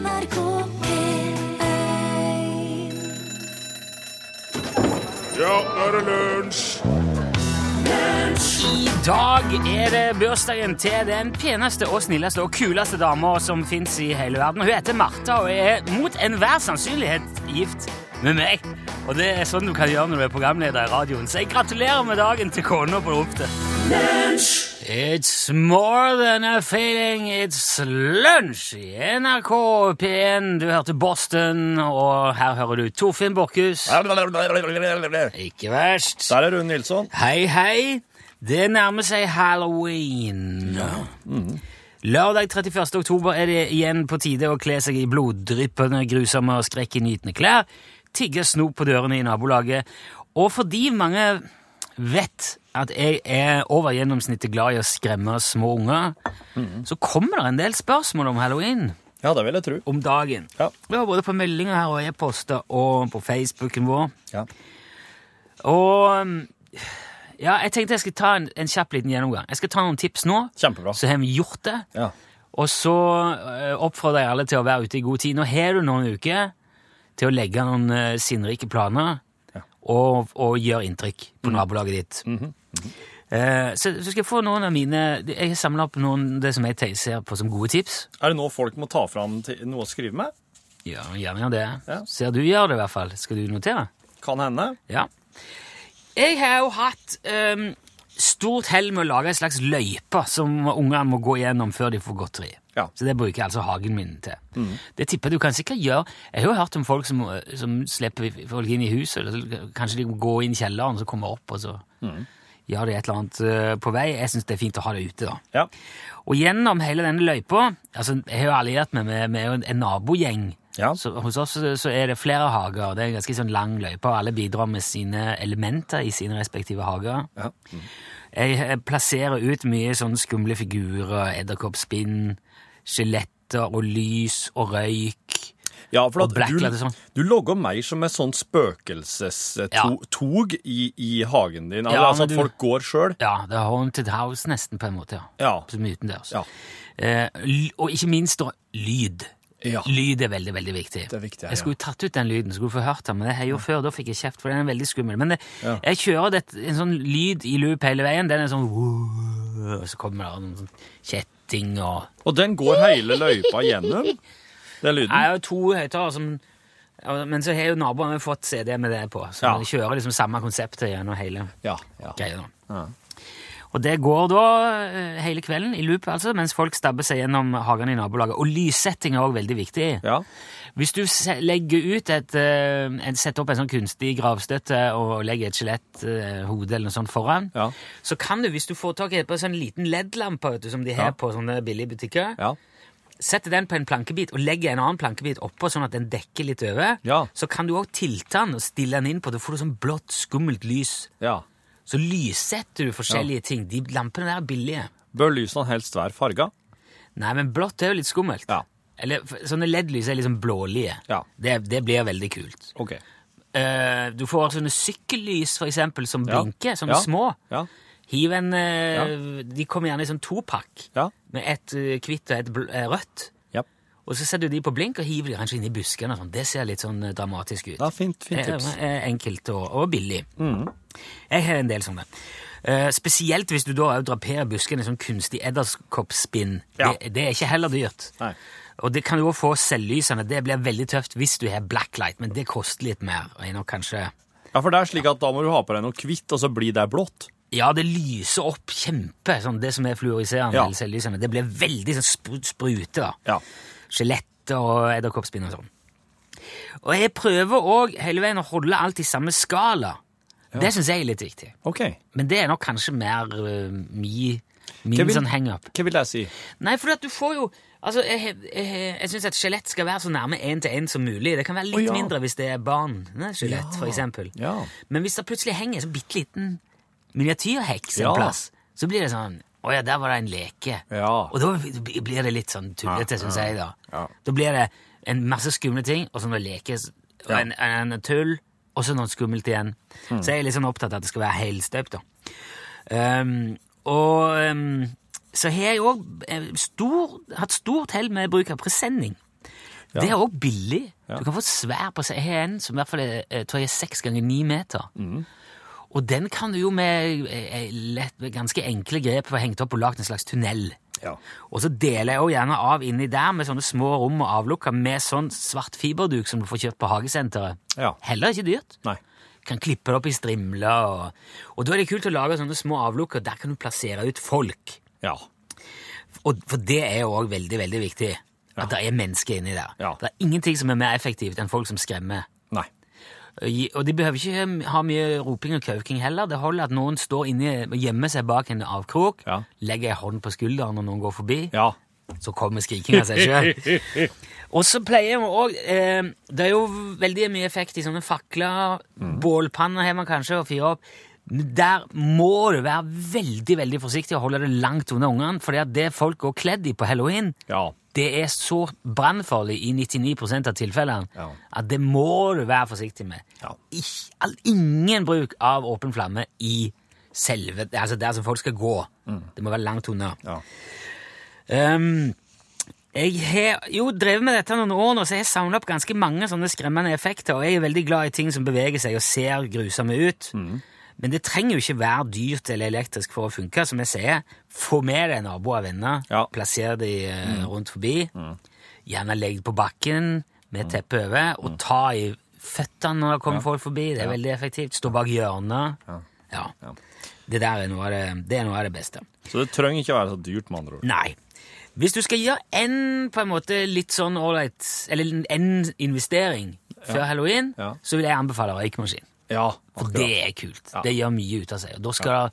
NRK P1 Ja, nå er det lunsj! I dag er det bursdagen til den peneste og snilleste og kuleste dama som fins i hele verden. Hun heter Martha og er mot enhver sannsynlighet gift med meg. Og det er sånn du kan gjøre når du er programleder i radioen. Så jeg gratulerer med dagen til kona på ropet. It's more than a feeling, it's lunsj i NRK P1. Du hørte Boston, og her hører du Torfinn Borchhus. Ikke verst. er Rune Nilsson. Hei, hei. Det nærmer seg halloween. Lørdag 31. oktober er det igjen på tide å kle seg i bloddryppende, grusomme og skrekkinngytende klær, tigge snop på dørene i nabolaget, og fordi mange vet at jeg er over gjennomsnittet glad i å skremme små unger, så kommer det en del spørsmål om halloween Ja, det vil jeg tro. om dagen. Ja. Vi har både på meldinger her og e-poster og på Facebooken vår. Ja. Og um, ja, jeg tenkte jeg skulle ta en, en kjapp liten gjennomgang. Jeg skal ta noen tips nå, Kjempebra. så har vi gjort det. Ja. Og så uh, oppfordrer jeg alle til å være ute i god tid. Nå har du noen uker til å legge noen uh, sinnrike planer Ja. og, og gjøre inntrykk på nabolaget ditt. Mhm. Eh, så, så skal jeg få noen av mine Jeg har samla opp noen det som jeg ser på som gode tips. Er det nå folk må ta fram til noe å skrive med? Ja, gjerne gjør det. Ja. Ser du gjør det, i hvert fall. Skal du notere? Kan hende. Ja. Jeg har jo hatt um, stort hell med å lage en slags løype som ungene må gå gjennom før de får godteri. Ja. Så det bruker jeg altså hagen min til. Det tipper du kan sikkert gjøre. Jeg har jo hørt om folk som, som slipper folk inn i huset, eller kanskje de må gå inn i kjelleren, så kommer opp, og så gjør de et eller annet eh, på vei. Jeg syns det er fint å ha det ute, da. Ja. Og gjennom hele denne løypa altså Jeg har jo alliert meg med, med en nabogjeng. Ja. Så hos oss så er det flere hager. Det er en ganske sånn lang løype, og alle bidrar med sine elementer i sine respektive hager. Ja. Jeg eh, plasserer ut mye sånne skumle figurer, edderkoppspinn, skjeletter og lys og røyk. Ja, for at du, sånn. du logger meg som et sånn spøkelsestog i, i hagen din. Ja, altså at du- folk går sjøl. Ja, det er haunted house nesten, på en måte. ja. Ja. Som utendørs. Ja. Eh, og ikke minst da, lyd. Ja. Lyd er veldig, veldig viktig. Det er viktig, ja. Jeg skulle tatt ut den lyden, skulle få hørt den, men det har jeg gjort før, da fikk jeg kjeft, for den er veldig skummel. Men det, Ja. jeg kjører det, en sånn lyd i loop hele veien, den er sånn og så kommer det noen sånn kjetting og Og den går hele løypa gjennom, den lyden. Jeg har jo to høyttalere som Men så har jo naboene fått CD med det på, så Ja. de kjører liksom samme konseptet gjennom hele Ja, ja. greia. Ja. Og det går da eh, hele kvelden i loop, altså, mens folk stabber seg gjennom hagene i nabolaget. Og lyssetting er òg veldig viktig. ja. Hvis du legger ut et, et setter opp en sånn kunstig gravstøtte og legger et skjeletthode eller noe sånt foran, Ja. så kan du, hvis du får tak i på en sånn liten LED-lampe som de har Ja. på sånne billige butikker, Ja. Setter den på en plankebit og legger en annen plankebit oppå sånn at den dekker litt over, Ja. så kan du òg tilte den og stille den inn på. Da får du sånn blått, skummelt lys. ja. Så lyssetter du forskjellige ting. De lampene der er billige. Bør lysene helst være farga? Nei, men blått er jo litt skummelt. Ja. Eller sånne LED-lys er liksom blålige. Ja. Det, det blir veldig kult. Ok. Uh, du får sånne sykkellys, for eksempel, som Ja. blinker. Sånne Ja. små. Ja. Hiv en ja. De kommer gjerne i sånn topakk Ja. med et eh, hvitt og et eh, rødt. Ja. Og så setter du de på blink og hiver de kanskje inn i buskene. sånn. Det ser litt sånn eh, dramatisk ut. ja fint, fint tips. enkelt og, og billig. Jeg har en del sånne. Uh, spesielt hvis du da draperer buskene i sånn kunstig edderkoppspinn. Ja. Det, det er ikke heller dyrt. Nei. Og det kan jo også få selvlysende. Det blir veldig tøft hvis du har blacklight, men det koster litt mer. Er. Ja, for det er slik at da må du ha på deg noe hvitt, og så blir det blått. Ja, det lyser opp kjempe, sånn det som er fluoriserende Ja. eller selvlysende. Det blir veldig sånn spr sprute, da. Ja. Skjeletter og edderkoppspinn og sånn. Og jeg prøver òg hele veien å holde alt i samme skala. Det syns jeg er litt viktig. Okay. Men det er nok kanskje mer uh, mi, min vil- sånn hang-up. Hva vil jeg si? Nei, for at du får jo Altså, Jeg, jeg, jeg syns et skjelett skal være så nærme én til én som mulig. Det kan være litt oh, ja. mindre hvis det er barn. Skjelett, Ja. for eksempel. Ja. Men hvis det plutselig henger en sånn bitte liten miniatyrheks en Ja. plass, så blir det sånn Å ja, der var det en leke. Ja. Og da blir det litt sånn tullete, syns jeg. Da Ja. Da blir det en masse skumle ting, og så noe lekes, og en, en, en tull, og så noe skummelt igjen. Mm. Så jeg er litt sånn opptatt av at det skal være helstøpt, da. Um, og um, så har jeg òg stor, hatt stort hell med bruk av presenning. Det er òg billig. Du kan få svær seg. Jeg har en som i hvert fall er, jeg tror jeg er seks ganger ni meter. Og den kan du jo med, eh, lett, med ganske enkle grep få hengt opp og lagt en slags tunnel. Ja. Og så deler jeg også gjerne av inni der med sånne små rom og avlukker med sånn svart fiberduk som du får kjøpt på hagesenteret. Ja. Heller ikke dyrt. Nei. Kan klippe det opp i strimler. Og, og da er det kult å lage sånne små avlukker. Der kan du plassere ut folk. Ja. Og, for det er jo òg veldig, veldig viktig. At det er mennesker inni der. Ja. Det er ingenting som er mer effektivt enn folk som skremmer. Og de behøver ikke ha mye roping og kauking heller. Det holder at noen står inne og gjemmer seg bak en avkrok, Ja. legger en hånd på skulderen når noen går forbi, Ja. så kommer skrikinga seg sjøl. og så pleier vi òg eh, Det er jo veldig mye effekt i sånne fakler. Bålpanner har man kanskje å fyre opp. Der må du være veldig veldig forsiktig og holde det langt unna ungene, for det folk går kledd i på halloween, Ja. det er så brannfarlig i 99 av tilfellene Ja. at det må du være forsiktig med. Ja. Ikke, ingen bruk av åpen flamme i selve Altså der som folk skal gå. Det må være langt unna. Ja. Um, jeg har jo drevet med dette noen år nå, så jeg har samlet opp ganske mange sånne skremmende effekter, og jeg er veldig glad i ting som beveger seg og ser grusomme ut. Men det trenger jo ikke være dyrt eller elektrisk for å funke. Som jeg sier, få med deg naboer og venner, Ja. plasser de eh, rundt forbi. Gjerne legg på bakken med teppet teppe over, og ta i føttene når det kommer folk forbi. Det er veldig effektivt. Stå bak hjørnet. Ja. Ja. Det der er noe det, det, er noe av det beste. Så det trenger ikke være så dyrt, med andre ord. Nei. Hvis du skal gjøre en på en måte litt sånn ålreit Eller en investering før halloween, Ja. så vil jeg anbefale røykmaskin. Ja, Akkurat. det er kult. Det gjør mye ut av seg. Og da skal det,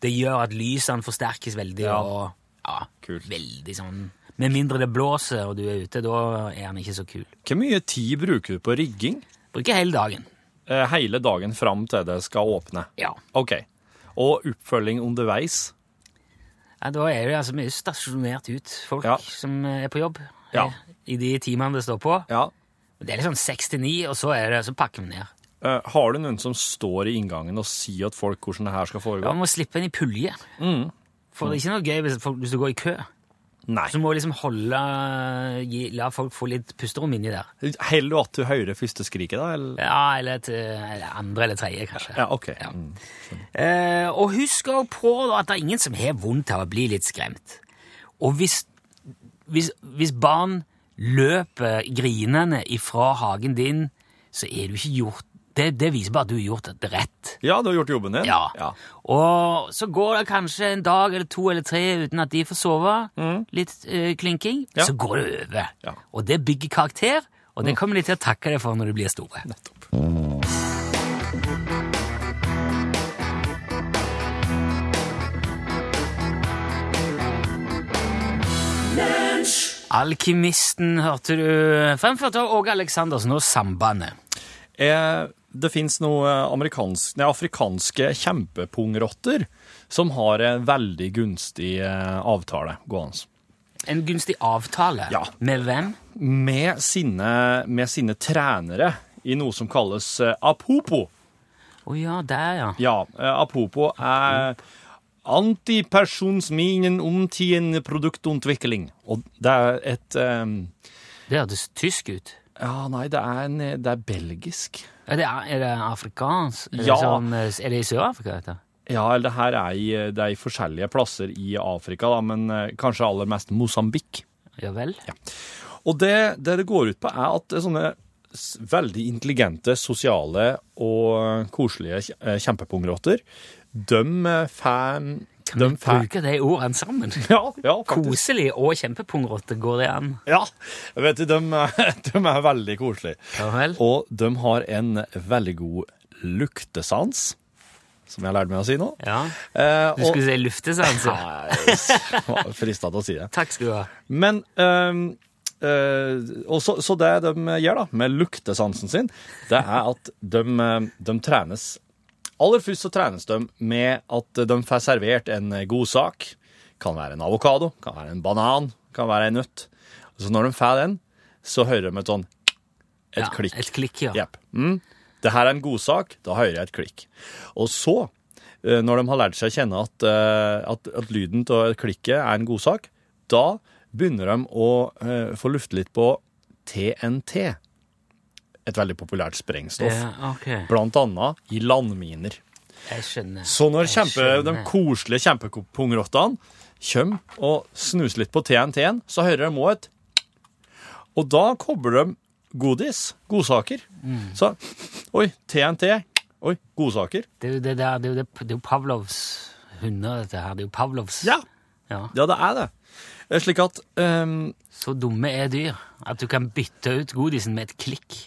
det gjør at lysene forsterkes veldig, Ja. og ja, Kult. veldig sånn Med mindre det blåser og du er ute, da er den ikke så kul. Hvor mye tid bruker du på rigging? Bruker hele dagen. Eh, hele dagen fram til det skal åpne? Ja. Ok. Og oppfølging underveis? ja da er det altså mye stasjonert ut folk Ja. som er på jobb Ja. eh, i de timene det står på. Ja. Det er liksom seks til ni, og så, er det, så pakker vi ned. Eh, har du noen som står i inngangen og sier at folk hvordan det her skal Ja. Man må slippe inn i pulje. Mm. For det er ikke noe gøy hvis, folk, hvis du går i kø. Nei. Så må du liksom holde gi, La folk få litt pusterom inni der. Heller du at du hører første skriket, da? Eller? Ja, eller til eller andre eller tredje, kanskje. Ja, ok. Ja. Mm. Eh, og husk også på da, at det er ingen som har vondt av å bli litt skremt. Og hvis, hvis, hvis barn løper grinende ifra hagen din, så er du ikke gjort det, det viser bare at du har gjort det rett. Ja, du har gjort jobben din? Ja. ja. Og så går det kanskje en dag eller to eller tre uten at de får sove. Litt eh, klinking. Ja. Så går det over. Ja. Og det bygger karakter, og det kommer de til å takke deg for når de blir store. Nettopp. Alkymisten hørte du fremført av Åge Aleksandersen og Sambandet. Eh, det fins noen nei, afrikanske kjempepungrotter som har en veldig gunstig eh, avtale gående. En gunstig avtale. Ja. Med hvem? Med sine, med sine trenere i noe som kalles eh, apopo. Å ja, der, ja. Ja, eh, apopo er antipersonsminen omtiden produktutvikling. Og det er et um, Det hørtes tysk ut. Ja, nei, det er, en, det er belgisk. Er det, er det afrikansk? Er, Ja. det sånn, eh, er det i Sør-Afrika, dette? Ja, eller det her er i, det er i forskjellige plasser i Afrika, da, men eh, kanskje aller mest Mosambik. Ja vel? Ja. Og det, det det går ut på, er at det sånne veldig intelligente, sosiale og koselige eh, kjempepungrotter, de får Kan de bruke de ordene sammen? Ja, ja, faktisk. Koselig og kjempepungrotte, går det an? Ja, vet du, de, de er veldig koselige. Ja vel? Og de har en veldig god luktesans, som jeg har lært meg å si nå. Ja. Eh, Du skulle si luftesans. ja. Nei, frista til å si det. Takk skal du ha. Men um, Uh, og så, så det de gjør da, med luktesansen sin, det er at de, øh, de trenes Aller først så trenes de med at de får servert en god sak. Kan være en avokado, kan være en banan, kan være en nøtt. Og så når de får den, så hører de et sånn et Ja, klikk. Et klikk, ja. Yep. Mm. Det her er en god sak, da hører jeg et klikk. Og så, eh, når de har lært seg å kjenne at, eh, at, at lyden av klikket er en god sak, da begynner de å eh, få lufte litt på TNT. Et veldig populært sprengstoff. Ja, okay. Blant annet i landminer. Jeg skjønner. Så når kjempe, de koselige kjempepungrottene kommer og snuser litt på TNT-en, så hører de òg et Og da kobler de godis, godsaker. Mm. Så Oi, TNT. Oi, godsaker. Det er jo det der, det er jo, det, det er jo Pavlovs hunder, dette her. Det er jo Pavlovs Ja, Ja. ja det er det. Slik at um, Så dumme er dyr at du kan bytte ut godisen med et klikk.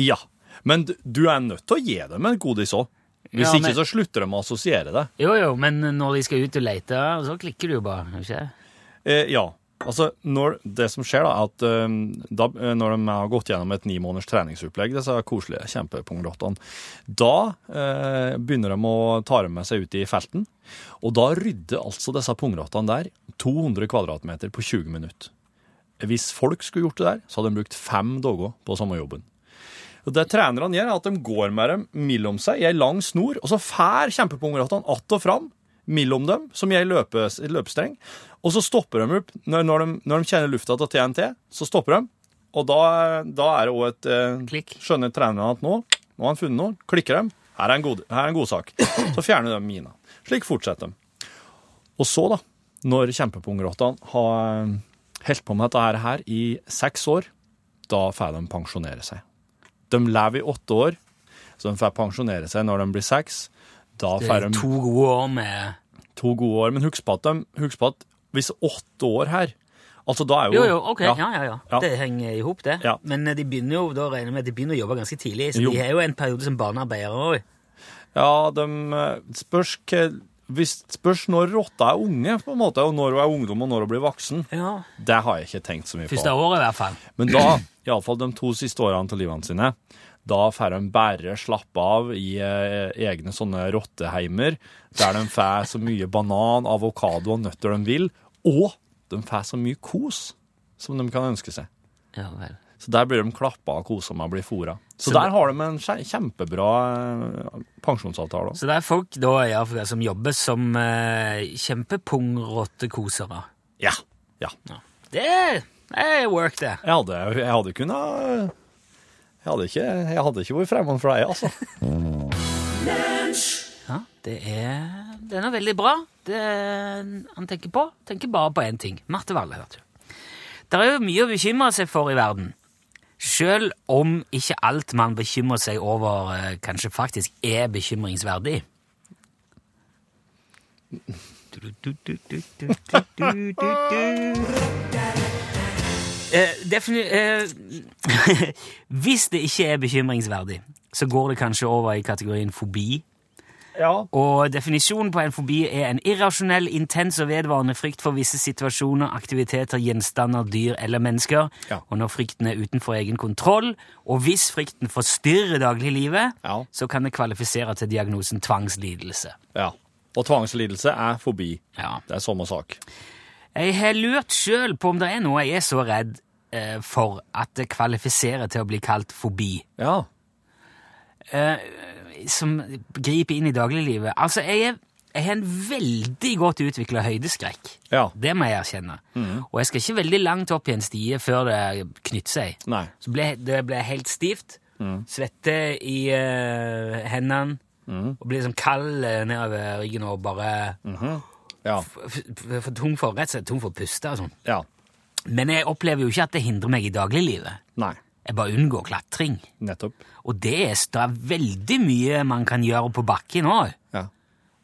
Ja. Men du, er nødt til å gi dem en godis òg. Hvis Ja, ikke så slutter de å assosiere det. Jo, jo, men når de skal ut og lete, så klikker du jo bare, ikke? Eh, ja. Altså, når, det som skjer, da, at eh, da, eh, når de har gått gjennom et ni måneders treningsopplegg, disse koselige kjempepungrottene, da eh, begynner de å ta dem med seg ut i felten. Og da rydder altså disse pungrottene der 200 kvadratmeter på 20 minutter. Hvis folk skulle gjort det der, så hadde de brukt fem dager på samme jobben. Og Det trenerne gjør, er at de går med dem mellom seg i ei lang snor, og så fær kjempepungrottene att og fram mellom dem, som i ei løpe, løpestreng. Og så stopper de opp. Når, når, de, når de kjenner lufta til TNT, så stopper de. Og da, da er det òg et eh, Klikk. Skjønner trenerne at nå, nå har han funnet noe. Klikker de. Her er en, god, her er en godsak. Så fjerner de mina. Slik fortsetter de. Og så, da, når kjempepungrottene har eh, holdt på med dette her i seks år, da får de pensjonere seg. De lever i åtte år, så de får pensjonere seg når de blir seks. Da får de to gode år med to gode år. Men husk på at, de, husk på at hvis åtte år her Altså, da er jo Jo, jo, ok, ja, ja, ja. Ja. Det henger i hop, det. Ja. Men eh, de begynner jo, da regner jeg med at de begynner å jobbe ganske tidlig, så Jo. de har jo en periode som barnearbeidere òg. Ja, de eh, spørs, hva- hvis, spørs når rotta er unge, på en måte, og når hun er ungdom, og når hun blir voksen. Ja. Det har jeg ikke tenkt så mye på. Første året, i hvert fall. Men da, iallfall de to siste årene til livene sine, da får de bare slappe av i eh, egne sånne rotteheimer, der de får så mye banan, avokado og nøtter de vil, og de får så mye kos som de kan ønske seg. Ja vel. Så der blir de klappa og kosa med å bli fôra. Så, Så der har de en kjempebra eh, pensjonsavtale. også. Så det er folk da Afrika som jobber som eh, kjempepungrottekosere. Ja. ja. Ja. Det er work, det. Jeg hadde, jeg hadde kunnet jeg hadde, ikke, jeg hadde ikke vært fremmed for deg, altså. Ja, det er, det er noe veldig bra. Det han tenker på, tenker bare på én ting. Marte Valle, hørte du. Det er jo mye å bekymre seg for i verden. Selv om ikke alt man bekymrer seg over, eh, kanskje faktisk er bekymringsverdig. Eh, defini eh, Hvis det ikke er bekymringsverdig, så går det kanskje over i kategorien fobi. Ja. Og definisjonen på en fobi er en irrasjonell, intens og vedvarende frykt for visse situasjoner, aktiviteter, gjenstander, dyr eller mennesker. Ja. Og når frykten er utenfor egen kontroll, og hvis frykten forstyrrer dagliglivet, Ja. så kan det kvalifisere til diagnosen tvangslidelse. ja. Og tvangslidelse er fobi. Ja. Det er samme sak. Jeg har lurt sjøl på om det er noe jeg er så redd eh, for at det kvalifiserer til å bli kalt fobi. Ja. eh, som griper inn i dagliglivet. Altså, jeg, er, jeg har en veldig godt utvikla høydeskrekk. Ja. Det må jeg erkjenne. Og jeg skal ikke veldig langt opp i en stie før det knytter seg. Nei. Så ble, det ble helt stivt. Svette i eh, hendene. Og blir liksom kald eh, nedover ryggen og bare mm f- f- for tung for, rett og slett tung for å puste. og sånn. Ja. Men jeg opplever jo ikke at det hindrer meg i dagliglivet. Nei. Jeg bare unngår klatring. Nettopp. Og det er, veldig mye man kan gjøre på bakken òg. Ja.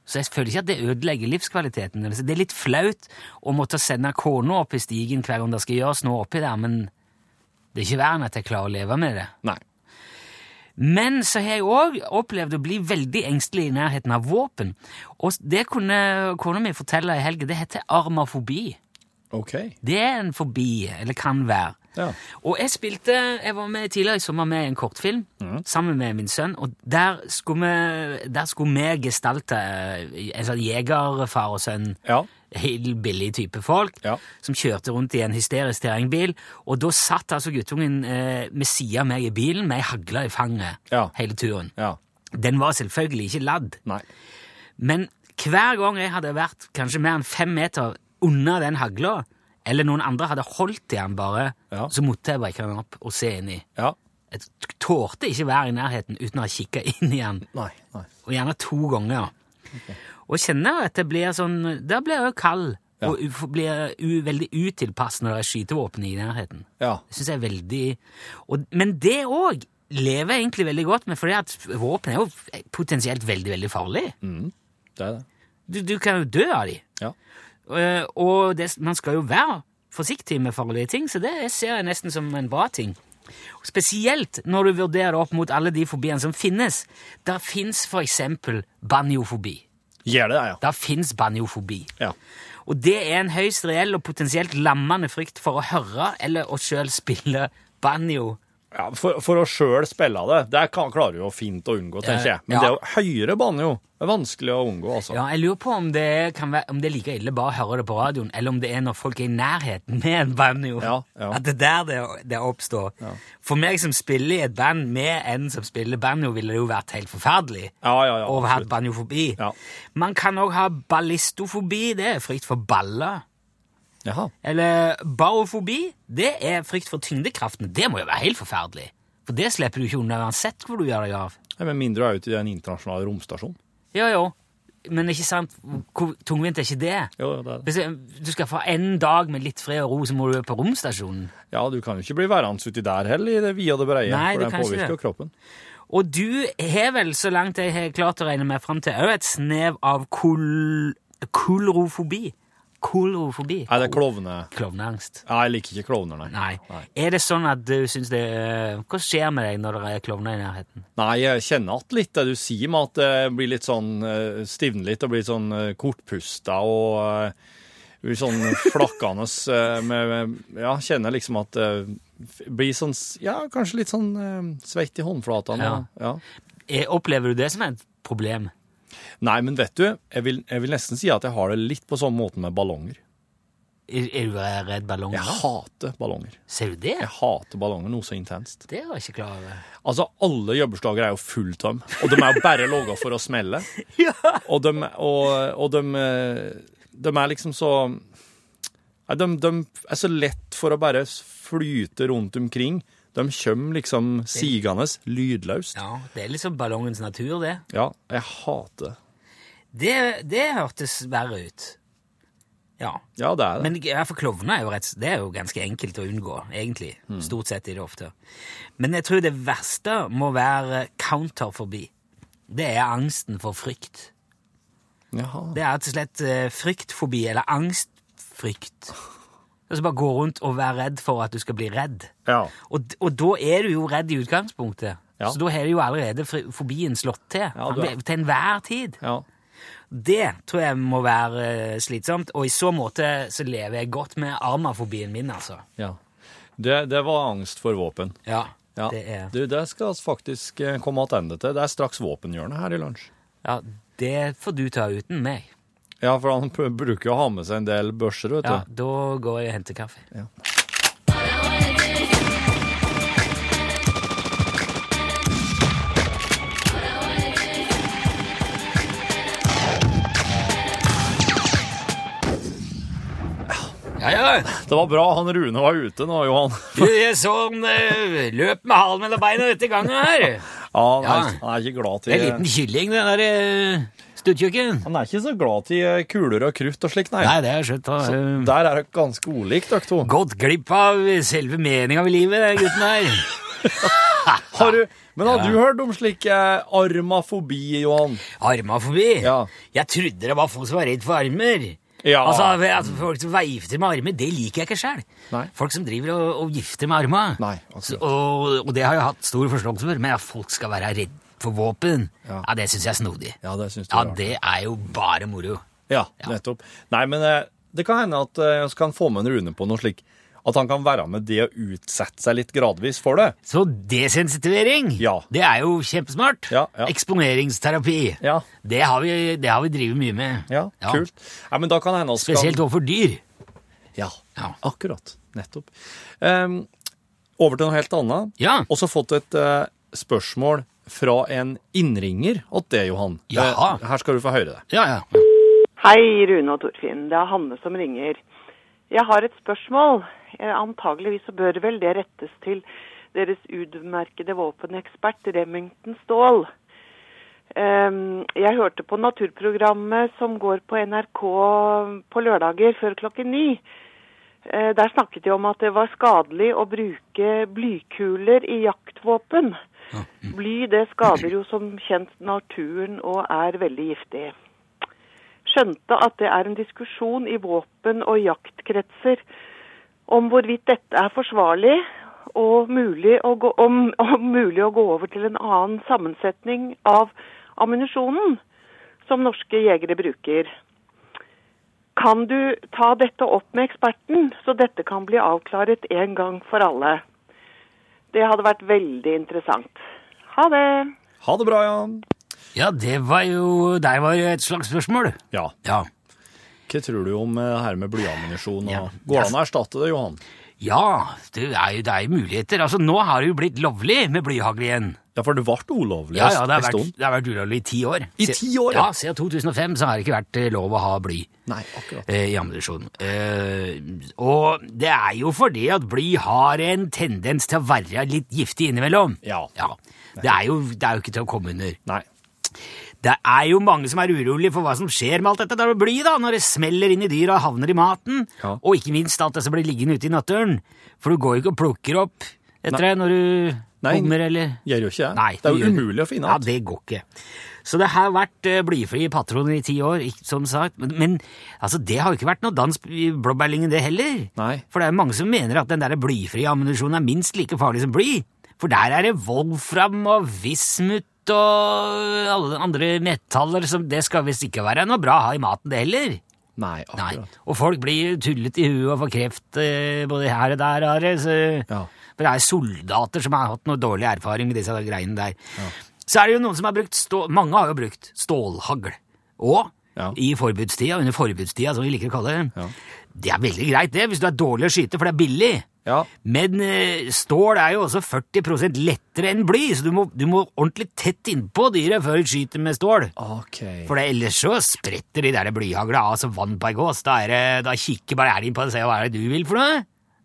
Så jeg føler ikke at det ødelegger livskvaliteten. Det er litt flaut å måtte sende kona opp i stigen hver gang det skal gjøres noe oppi der, men det er ikke verre enn at jeg klarer å leve med det. Nei. Men så har jeg òg opplevd å bli veldig engstelig i nærheten av våpen. Og det kunne kona mi fortelle i helga. Det heter armafobi. OK. Det er en fobi, eller kan være. Ja. Og jeg spilte Jeg var med tidligere i sommer med en kortfilm sammen med min sønn, og der skulle vi, der skulle vi gestalte eh, en sånn jegerfar og sønn, Ja. Hillbilly type folk, Ja. som kjørte rundt i en hysterisk terrengbil, og da satt altså guttungen eh, med sida av meg i bilen med ei hagle i fanget Ja. hele turen. Ja. Den var selvfølgelig ikke ladd. Nei. Men hver gang jeg hadde vært kanskje mer enn fem meter unna den hagla, eller noen andre hadde holdt i den bare, så måtte jeg brekke den opp og se inn i. Ja. Jeg tålte ikke være i nærheten uten å ha kikka inn i den, Nei. nei. og gjerne to ganger. Og kjenner at det blir sånn Da blir jeg jo kald, Ja. og blir veldig utilpass når det er skytevåpen i nærheten. Ja. Det syns jeg er veldig og, Men det òg lever jeg egentlig veldig godt med, for våpen er jo potensielt veldig, veldig farlig. Det er det. Du, du kan jo dø av de. Ja. Uh, og det, man skal jo være forsiktig med farlige ting, så det ser jeg nesten som en bra ting. Spesielt når du vurderer opp mot alle de fobiene som finnes. Der fins eksempel banjofobi. Gjør det, ja. Der fins banjofobi. ja. Og det er en høyst reell og potensielt lammende frykt for å høre eller å sjøl spille banjo. Ja, for, for å sjøl spille det, det kan, klarer du jo fint å unngå, tenker jeg. Men Ja. det å høre banjo det er vanskelig å unngå, altså. Ja, jeg lurer på om det, kan være, om det er like ille bare å høre det på radioen, eller om det er når folk er i nærheten med en banjo. Ja, ja. At det er der det, det oppstår. For meg som spiller i et band med en som spiller banjo, ville det jo vært helt forferdelig. Ja, ja, ja, Å ha banjofobi. Ja. Man kan òg ha ballistofobi, det er frykt for baller. Jaha. Eller barofobi, det er frykt for tyngdekraften. Det må jo være helt forferdelig. For det slipper du ikke unna uansett hvor du gjør deg av. Ja, Med mindre du er ute i en internasjonal romstasjon. Jo, jo. Men ikke sant, hvor tungvint er ikke det? Jo, det er det. Du skal få en dag med litt fred og ro, så må du på romstasjonen. Ja, du kan jo ikke bli værende uti der heller, i det vide og det breie, Nei, for den påvirker jo kroppen. Og du har vel, så langt jeg har klart å regne meg fram til, òg et snev av kol... kolrofobi. Kolrofobi. Nei, det er klovne... Klovneangst. Nei, jeg liker ikke klovner, nei. Nei. Er det sånn at du syns det Hva skjer med deg når det er klovner i nærheten? Nei, jeg kjenner at litt det du sier med at det blir litt sånn eh, stivner litt og blir sånn eh, kortpusta og eh, blir sånn flakkende eh, med, med Ja, kjenner liksom at det blir sånn Ja, kanskje litt sånn eh, svett i håndflatene. Ja. Ja. Eh, Opplever du det som et problem? Nei, men vet du, jeg vil, jeg vil nesten si at jeg har det litt på sånn måte med ballonger. Er, er du redd ballonger? Jeg hater ballonger. Ser du det? Jeg hater ballonger noe så intenst. Det var jeg ikke klar over. Altså, alle jobberslager er jo fulltøm, og de er jo bare laga for å smelle. Ja. Og de, og, og de, de er liksom så de, de er så lett for å bare flyte rundt omkring. De kommer liksom sigende lydløst. ja, det er liksom ballongens natur, det. Ja, jeg hater det. Det, det hørtes verre ut. Ja. Ja, det er det. Men i hvert fall klovner er jo, rett, det er jo ganske enkelt å unngå, egentlig. Stort sett i det ofte. Men jeg tror det verste må være counterforbi. Det er angsten for frykt. Jaha. Det er rett og slett eh, fryktfobi, eller angstfrykt. Altså bare gå rundt og være redd for at du skal bli redd. Ja. Og, og da er du jo redd i utgangspunktet. Ja. Så da har du jo allerede fobien slått til. Ja, du til enhver tid. ja. Det tror jeg må være eh, slitsomt, og i så måte så lever jeg godt med armafobien min, altså. ja. Det, det var angst for våpen. Ja, Ja. det er Du, det skal vi faktisk eh, komme tilbake til. Det er straks våpenhjørnet her i lunsj. Ja, det får du ta uten meg. Ja, for han bruker jo å ha med seg en del børser, vet Ja, du. da går jeg og henter kaffe. Ja. Ja, ja. Det var bra han Rune var ute nå, Johan. Du, jeg så han eh, løp med halen mellom beina dette gangen her. Ja, han, Ja. Er, han er ikke glad til Det er en liten kylling, det der uh, stuttjukken. Han er ikke så glad til eh, kuler og krutt og slikt, nei. Nei, det er skjønt. Så Eh, der er det ganske olikt, dere to. Gått glipp av selve meninga med livet, den gutten her. Har du, men har Ja. du hørt om slik eh, armafobi, Johan? Armafobi? Ja. Jeg trodde det var folk som var redd for armer. Ja. Altså, at Folk som veifter med armer, det liker jeg ikke sjøl. Folk som driver og, og gifter med akkurat. og, og det har jeg hatt stor forståelse for, men at folk skal være redd for våpen, ja, Ja. det syns jeg er snodig. Ja, det syns du Ja, det er jo bare moro. Ja, nettopp. Nei, men eh, det kan hende at eh, vi kan få med en Rune på noe slik at han kan være med det å utsette seg litt gradvis for det. Så desensitivering, Ja. det er jo kjempesmart. Ja, ja. Eksponeringsterapi, Ja. det har vi, det har vi drevet mye med. Ja, kult. Ja, men da kan hende at Spesielt overfor dyr. Ja, Ja. akkurat. Nettopp. Um, over til noe helt annet. Ja. Også fått et uh, spørsmål fra en innringer åt det, Johan. Ja. Eh, her skal du få høre det. Ja, ja. Hei, Rune og Torfinn. Det er Hanne som ringer. Jeg har et spørsmål. Eh, Antageligvis så bør vel det rettes til deres utmerkede våpenekspert Remington Ståhl. Ehm, Jeg hørte på naturprogrammet som går på NRK på lørdager før klokken ni. Eh, Der snakket de om at det var skadelig å bruke blykuler i jaktvåpen. Bly det skader jo som kjent naturen og er veldig giftig. Skjønte at det er en diskusjon i våpen- og jaktkretser om hvorvidt dette er forsvarlig og mulig gå, om, om mulig å gå over til en annen sammensetning av ammunisjonen som norske jegere bruker. Kan du ta dette opp med eksperten, så dette kan bli avklaret en gang for alle? Det hadde vært veldig interessant. Ha det! Ha det bra, Jan. Ja, det var jo Der var et slags spørsmål. Ja. Ja. Hva tror du om eh, her med blyammunisjon? og Ja. Går det an å erstatte det, Johan? Ja, det er jo det er jo muligheter. Altså, Nå har det jo blitt lovlig med blyhagl igjen. Ja, for det ble ulovlig Ja, ja, det har vært, det har vært ulovlig i ti år. I ti år, ja. ja? Siden 2005 så har det ikke vært eh, lov å ha bly Nei, akkurat. eh, i ammunisjon. Eh, og det er jo fordi at bly har en tendens til å være litt giftig innimellom. Ja. Det er, jo, det er jo ikke til å komme under. Nei. Det er jo mange som er urolige for hva som skjer med alt dette der blyet bly, da, når det smeller inn i dyra og havner i maten, Ja. og ikke minst alt det som blir liggende ute i naturen. For du går jo ikke og plukker opp etter det når du Nei. kommer, eller Gjør jo ikke det. Nei, det er jo umulig å finne Ja, det går ikke. Så det har vært eh, blyfrie patroner i ti år, som sagt. Men, men altså, det har jo ikke vært noe dans i blåbærlyngen, det heller. Nei. For det er mange som mener at den der blyfrie ammunisjonen er minst like farlig som bly. For der er det volfram og vismut og alle andre metaller som Det skal visst ikke være noe bra å ha i maten, det heller. Nei, Nei. Og folk blir tullet i huet og får kreft eh, både her og der. Are, så, Ja. For det er soldater som har hatt noe dårlig erfaring med disse greiene der. Så er det jo noen som har brukt stål, Mange har jo brukt stålhagl. Og Ja. i forbudstida, under forbudstida, som vi liker å kalle det. Ja. Det er veldig greit, det, hvis du er dårlig å skyte, for det er billig. Ja. Men eh, stål er jo også 40% lettere enn bly, så du må, du må ordentlig tett innpå dyret før du skyter med stål. Okay. For ellers så spretter de der blyhagla av som vann på ei gås. Da, det, da kikker bare elgen på det og sier hva er det du vil for noe?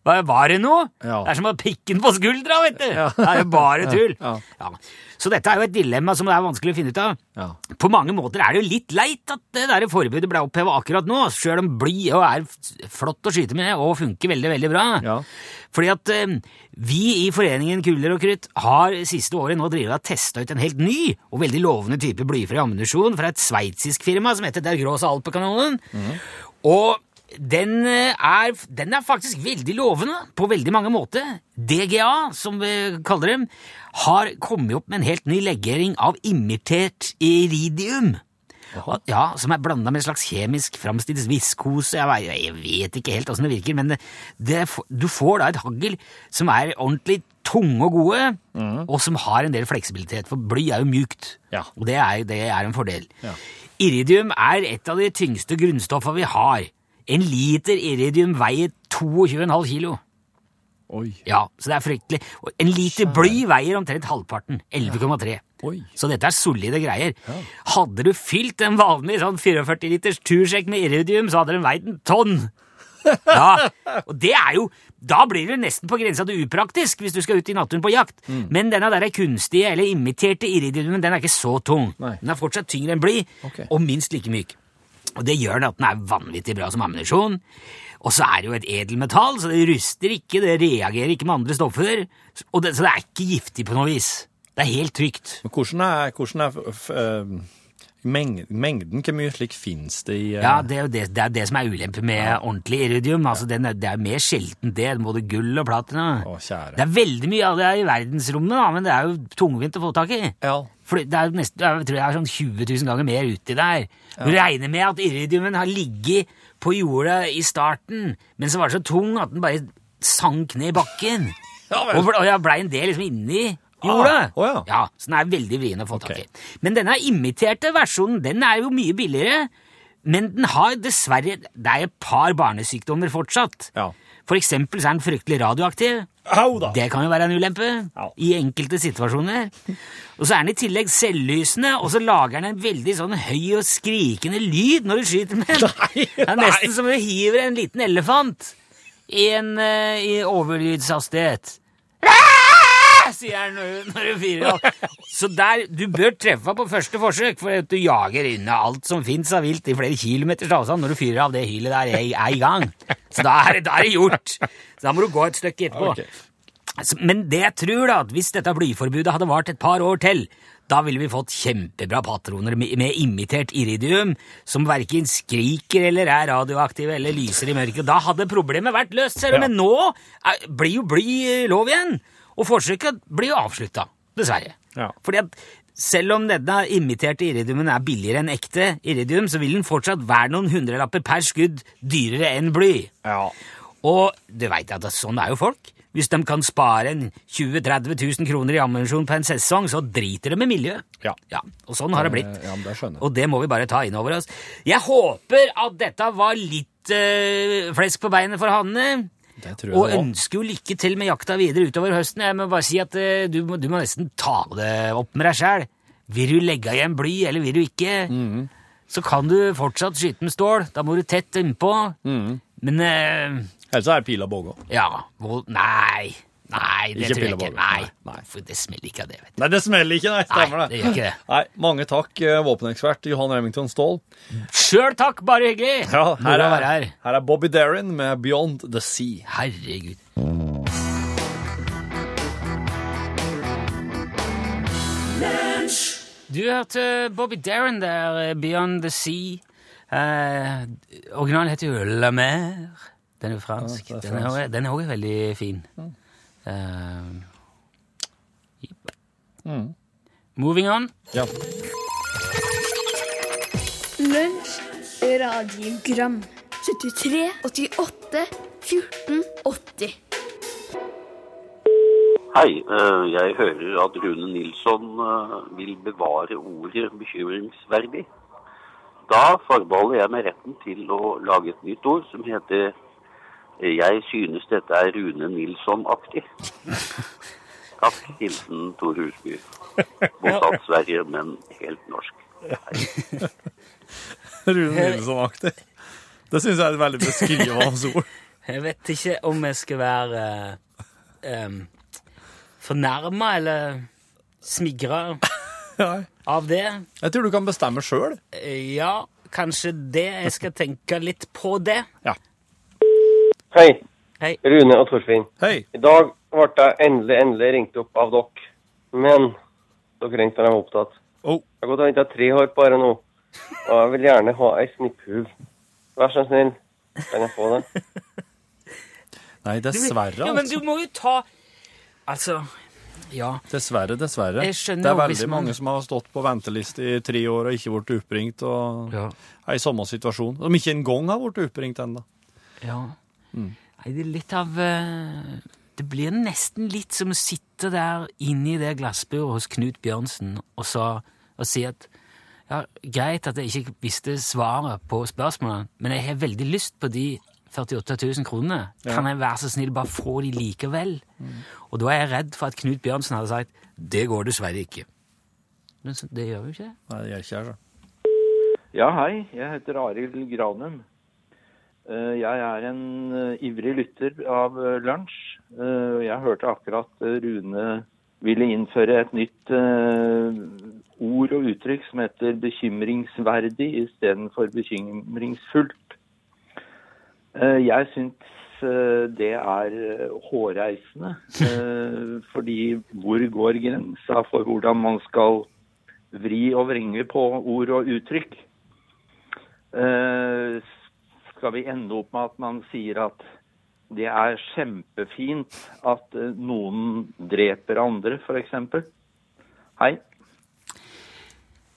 Var det noe? Ja. Det er som å pikke den på skuldra, vet du! Det er jo bare tull. Ja. Ja. Så dette er jo et dilemma som det er vanskelig å finne ut av. Ja. På mange måter er det jo litt leit at det der forbudet ble oppheva akkurat nå, sjøl om bly jo er flott å skyte med og funker veldig, veldig bra. Ja. Fordi at eh, vi i Foreningen Kuler og Krutt har siste året nå drevet og testa ut en helt ny og veldig lovende type blyfri ammunisjon fra et sveitsisk firma som heter Der Gråse Alpekanonen. Og den eh, er, den er faktisk veldig lovende på veldig mange måter. DGA, som vi kaller dem, har kommet opp med en helt ny legering av imitert iridium. Ja, Som er blanda med en slags kjemisk framstilt viskose. Jeg, jeg vet ikke helt åssen det virker, men det, det, du får da et hagl som er ordentlig tunge og gode, og som har en del fleksibilitet, for bly er jo mjukt. Ja. Og det er, det er en fordel. Ja. Iridium er et av de tyngste grunnstoffene vi har. En liter iridium veier 22,5 kilo. Oi. Ja, så det er fryktelig. En liter bly veier omtrent halvparten. 11,3. Oi. Så dette er solide greier. Hadde du fylt en vanlig sånn 44 liters tursjekk med iridium, så hadde den veid en tonn. Ja, og det er jo Da blir det nesten på grensa til upraktisk hvis du skal ut i naturen på jakt. Mm. Men denne der kunstige eller imiterte iridiumen den er ikke så tung. Nei. Den er fortsatt tyngre enn bly, okay. og minst like myk. Og Det gjør det at den er vanvittig bra som ammunisjon. Og så er det jo et edelmetall, så det ruster ikke, det reagerer ikke med andre stoffer. Og det, så det er ikke giftig på noe vis. Det er helt trygt. Men hvordan er, hvordan er meng- mengden? Hvor mye slik finnes det i uh... Ja, det er jo det, det, er det som er ulempe med ordentlig iridium. Altså, den er, det er mer sjeldent det, både gull og platina. Å, kjære. Det er veldig mye av det i verdensrommet, da, men det er jo tungvint å få tak i. Ja. For det er nesten, jeg tror det er sånn 20 000 ganger mer uti der. Du regner med at iridiumen har ligget på jorda i starten, men så var det så tung at den bare sank ned i bakken. Ja og og jeg ble en del liksom inni jorda. Ah, oh ja. Så den er veldig vrien å få tak i. Men denne imiterte versjonen, den er jo mye billigere, men den har dessverre Det er et par barnesykdommer fortsatt. Ja. For eksempel så er den fryktelig radioaktiv. Au da! Det kan jo være en ulempe Ja. i enkelte situasjoner. Og så er den i tillegg selvlysende, og så lager den en veldig sånn høy og skrikende lyd når du skyter med den. Nei, Det er nei. nesten som om du hiver en liten elefant i en uh, i overlydshastighet. Sier han når, hun firer. Så der, du bør treffe på første forsøk, for du jager unna alt som fins av vilt i flere kilometers avstand når du fyrer av det hylet der er, er i gang. Så da er, da er det gjort. Så da må du gå et stykke etterpå. Men det jeg tror da, at hvis dette blyforbudet hadde vart et par år til, da ville vi fått kjempebra patroner med, imitert iridium, som verken skriker eller er radioaktive eller lyser i mørket. Da hadde problemet vært løst, ser du. Ja. Men nå blir jo bly lov igjen, og forsøket blir jo avslutta. Dessverre. Ja. Fordi at selv om denne imiterte iridiumen er billigere enn ekte iridium, så vil den fortsatt være noen hundrelapper per skudd dyrere enn bly. Ja. Og du veit at sånn er jo folk. Hvis de kan spare en 20 000-30 000 kroner i ammunisjon på en sesong, så driter de med miljøet. Ja. Og sånn har det blitt. Ja, men det skjønner. Og det må vi bare ta inn over oss. Jeg håper at dette var litt øh, flesk på beinet for hannene. Og ønsker jo lykke til med jakta videre utover høsten. Jeg må bare si at eh, du, må, du må nesten ta det opp med deg sjæl. Vil du legge igjen bly, eller vil du ikke? Mhm. Så kan du fortsatt skyte med stål. Da må du tett innpå. Mhm. Men eh, Ellers er det pil og båge ja vold, Nei. Nei, det Ikke tror jeg ikke. Nei, Nei. For det smeller ikke av det, vet du. Nei, det smeller ikke, nei. Stemmer Nei, det gjør ikke det. Nei, Mange takk, eh, våpenekspert Johan Remington Ståhl. Sjøl takk, bare hyggelig! Ja, her er, her. her er Bobby Darin med Beyond the Sea. Herregud. Du hørte Bobby Darin der, eh, Beyond the Sea. Eh, originalen heter jo La Mer. Den er jo fransk. Ja, den, er, også veldig fin. Eh, Mm. Moving on. Ja. Lunsj, radiogram 73, 88, 14, 80 Hei, eh, jeg hører at Rune Nilsson eh, vil bevare ordet bekymringsverdig. Da forbeholder jeg meg retten til å lage et nytt ord som heter Jeg synes dette er Rune Nilsson-aktig. Takk. Hilsen Tor Husby. Bosatt Sverige, men helt norsk. Rune Nilsson-aktig. Det syns jeg er et veldig beskrivende ord. Jeg vet ikke om jeg skal være uh, um, fornærma eller smigra av det. Jeg tror du kan bestemme sjøl. Eh, Ja, kanskje det. Jeg skal tenke litt på det. Ja. Hei, Hei. Rune og Torfinn. Hei. I dag ble jeg endelig, endelig ringt opp av dere. Men dere ringte da jeg var opptatt. Oh. Jeg har gått og venta tre år bare nå, og jeg vil gjerne ha ei snipphuv. Vær så snill, kan jeg få det? Nei, dessverre. Ja, men altså. du må jo ta Altså, ja. Dessverre, dessverre. Jeg skjønner det er veldig hvis man- mange som har stått på venteliste i tre år og ikke blitt oppringt, og Ja. er i samme situasjon. Som ikke engang har blitt oppringt ennå. ja. Nei, det er litt av eh, Det blir nesten litt som å sitte der inne i det glassburet hos Knut Bjørnsen og, så, og si at ja, greit at jeg ikke visste svaret på spørsmålet, men jeg har veldig lyst på de 48 000 kronene. Kan jeg være så snill bare få de likevel? Og da er jeg redd for at Knut Bjørnsen hadde sagt det går dessverre ikke. Men så, det gjør jo ikke det. Nei, det gjør ikke jeg, så. Ja, hei. Jeg heter Arild Granum. Eh, Jeg er en eh, ivrig lytter av eh, Lunsj. Jeg hørte akkurat Rune ville innføre et nytt ord og uttrykk som heter bekymringsverdig istedenfor bekymringsfullt. Jeg syns det er hårreisende. Fordi hvor går grensa for hvordan man skal vri og vrenge på ord og uttrykk? Skal vi ende opp med at man sier at det er kjempefint at eh, noen dreper andre, f.eks.? Hei.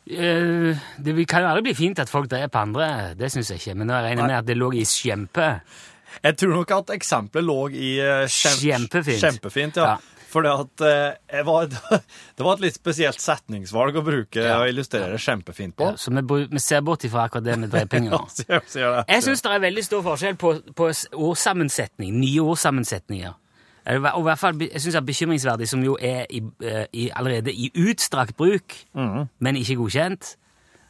Eh, det kan jo aldri bli fint at folk dreper andre, det syns jeg ikke. Men nå regner jeg med at det lå i skjempe. Jeg tror nok at eksempelet lå i eh, Kjempefint. Kjempefint, ja. Ja. For det, eh, var, det var et litt spesielt setningsvalg å bruke Ja. og illustrere kjempefint på. Ja, så vi, vi ser bort ifra akkurat det med dreiepinger nå. sier, sier. Jeg syns det er veldig stor forskjell på, på ordsammensetning, nye ordsammensetninger. Er Og i hvert fall, jeg synes at bekymringsverdig, som jo er i, eh, i, allerede i utstrakt bruk, men ikke godkjent,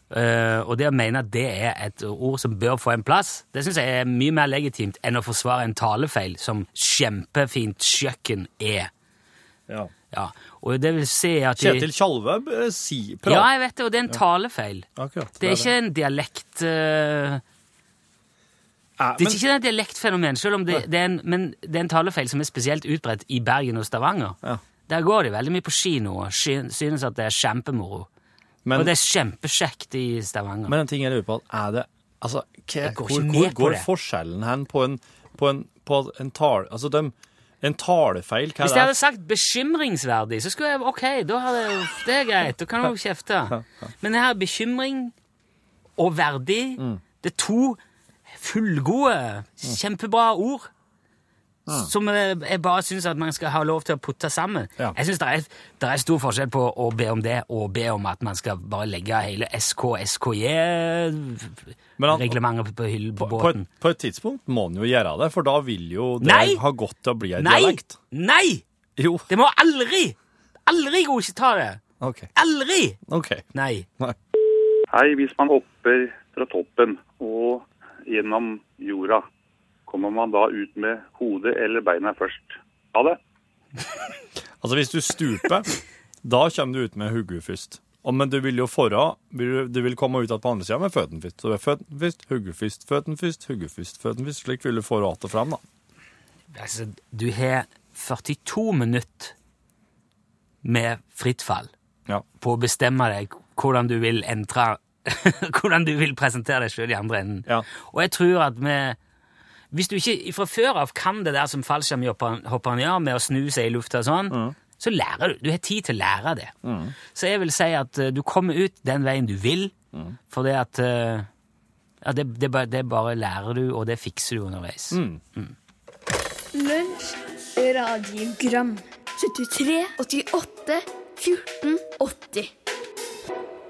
Uh, og det å mene at det er et ord som bør få en plass, det synes jeg er mye mer legitimt enn å forsvare en talefeil som kjempefint kjøkken er. Ja. Ja, og det vil si at... de- Kjetil Tjalve eh, si, Ja, jeg vet det, og det er en talefeil. Akkurat. Det er ikke en dialekt... eh, Eh, Det er ikke et dialektfenomen, selv om det, det er en, men det er en talefeil som er spesielt utbredt i Bergen og Stavanger. Ja. Der går de veldig mye på kino og synes at det er kjempemoro. Men, og det er kjempekjekt i Stavanger. men en ting jeg lurer på, er det Altså, hva, går hvor, hvor går forskjellen hen på en, på en, på en tale... Altså, de, en talefeil, hva Hvis jeg hadde sagt bekymringsverdig, så skulle jeg Ok, jeg, det er greit. Da kan du kjefte. Men det her bekymring og verdig, Mm. det er to fullgode, kjempebra ord. Som eh, jeg bare syns at man skal ha lov til å putte sammen. Ja. Jeg synes det er, det er stor forskjell på å be om det og be om at man skal bare legge hele SK-SKJ-reglementet på, på hyllen på, På, på, båten. et, på et tidspunkt må en jo gjøre det, for da vil jo det Nei! ha gått til å bli en Nei! dialekt. Nei! Jo. Det må aldri, aldri godta det. OK. Aldri! ok. Nei. Hei, hvis man hopper fra toppen og gjennom jorda, kommer man da ut med hodet eller beina først? Ha det. Altså, hvis du stuper, da kommer du ut med hodet først. Og, men du vil jo forra Du vil komme ut på andre sida med føttene først. Så det er føttene først, hodet først, føttene først, hodet først, føttene først. Slik vil du forra att og fram, da. Altså, du har 42 minutter med fritt fall Ja. på å bestemme deg hvordan du vil entre Hvordan du vil presentere deg sjøl i andre enden. Ja. Og jeg tror at vi Hvis du ikke fra før av kan det der som fallskjermhopperen gjør, med å snu seg i lufta sånn, mm. så lærer du. Du har tid til å lære det. Så jeg vil si at eh, du kommer ut den veien du vil, for det at eh, ja, det, det, det bare lærer du, og det fikser du underveis. Lunsj, radiogram 73, 88, 14, 80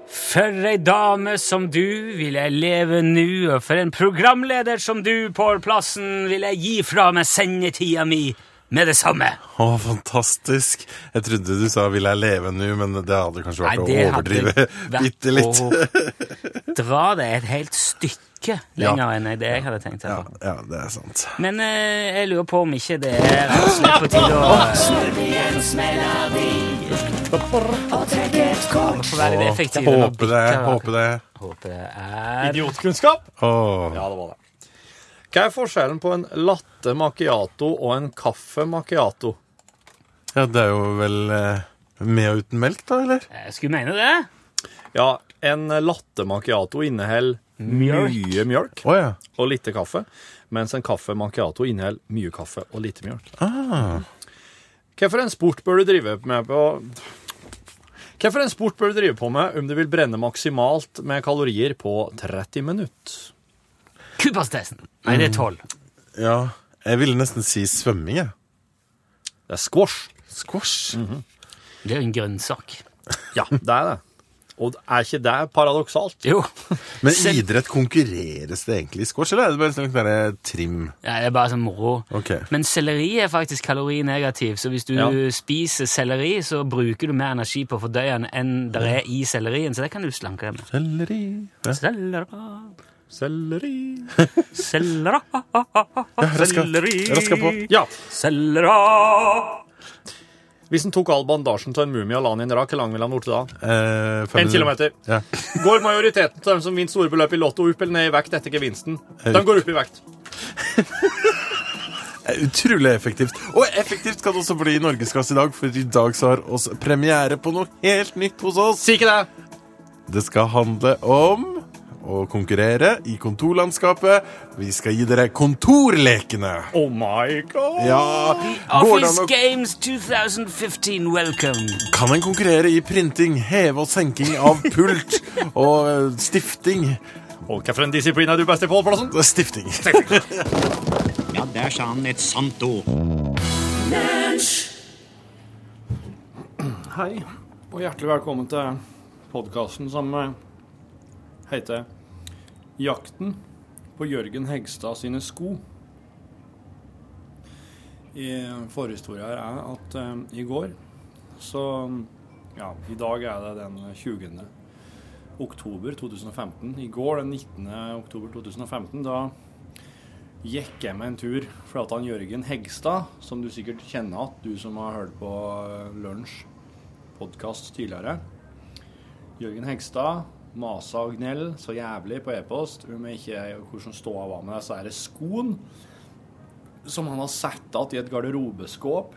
For ei dame som du vil jeg leve nu, og for en programleder som du, Pål Plassen, vil jeg gi fra meg sendetida mi med det samme. Å, fantastisk. Jeg trodde du sa 'vil jeg leve nå', men det hadde kanskje vært Nei, å overdrive bitte litt. å dra det et helt stykke lenger enn det jeg hadde tenkt. Ja, Ja. ja, det er sant. Men eh, jeg lurer på om ikke det er slutt og på tide å effektiv. Håper det, håper det. Håper det er Idiotkunnskap? Oh. Ja, det var det. Hva er forskjellen på en latte macchiato og en kaffe macchiato? Ja, det er jo vel eh, med og uten melk, da, eller? Jeg skulle mene det. Ja, en latte macchiato inneholder mye mjølk oh, ja. og lite kaffe, mens en kaffe macchiato inneholder mye kaffe og lite mjølk. Ah. Hvilken en sport bør du drive med på Hvilken en sport bør du drive på med om du vil brenne maksimalt med kalorier på 30 minutter? Cooperstesten. Nei, det er tolv. ja. Jeg ville nesten si svømming, jeg. Det er squash. Squash. Det er jo en grønnsak. Ja, det er det. Og er ikke det paradoksalt? Jo. Men i idrett, konkurreres det egentlig i squash, eller er det bare sånn der trim? Ja, det er bare sånn moro. Okay. Men selleri er faktisk kalorinegativ, så hvis du Ja. spiser selleri, så bruker du mer energi på å fordøye den enn det er i sellerien, så det kan du slanke deg med. Selleri. Ja. Selleri, Selleri selleri, raska- selleri, raska på. Ja. selleri. Hvis en tok all bandasjen til en mumie og la den i en rak, hvor lang ville han blitt da? Eh, fem En kilometer. Ja. Går majoriteten til dem som vinner store beløp i Lotto, opp eller ned i vekt etter gevinsten? De går opp i vekt. Eh, Utrolig effektivt. Og effektivt skal det også bli i Norgesklasse i dag, for i dag så har oss premiere på noe helt nytt hos oss. Si ikke det! Det skal handle om å konkurrere i kontorlandskapet. Vi skal gi dere kontorlekene. Oh my god! Ja, Office Games 2015, welcome. Kan en konkurrere i printing, heve og senking av pult og eh, stifting? Og hvilken disiplin er du best i, Pål Plassen? Stifting. Ja, der sa han et sant ord. Hei, og hjertelig velkommen til podkasten som eh, heter Jakten på Jørgen Hegstad sine sko. i forhistoria her er at eh, i går så Ja, i dag er det den 20. oktober 2015. I går, den 19. oktober 2015, da gikk jeg meg en tur for at han Jørgen Hegstad, som du sikkert kjenner at du som har hørt på eh, Lunsj podkast tidligere Jørgen Hegstad masa og gnell så jævlig på e-post om ikke hvordan ståa var med disse her skoene som han har satt igjen i et garderobeskåp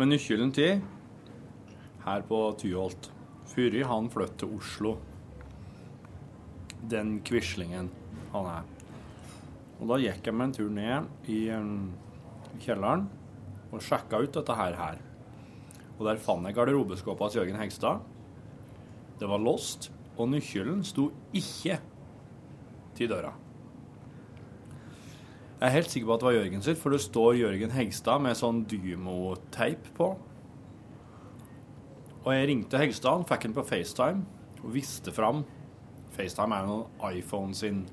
med nøkkelen til her på Tyholt. Før han flyttet til Oslo. Den quislingen han er. Og da gikk jeg med en tur ned i um, kjelleren og sjekka ut dette her. Og der fant jeg garderobeskåpet til Jørgen Hegstad. Det var låst, og nøkkelen sto ikke til døra. Jeg er helt sikker på at det var Jørgen sitt, for det står Jørgen Hegstad med sånn Dymo-teip på. Og jeg ringte Hegstad, fikk han på FaceTime og viste fram FaceTime er noen iPhone sin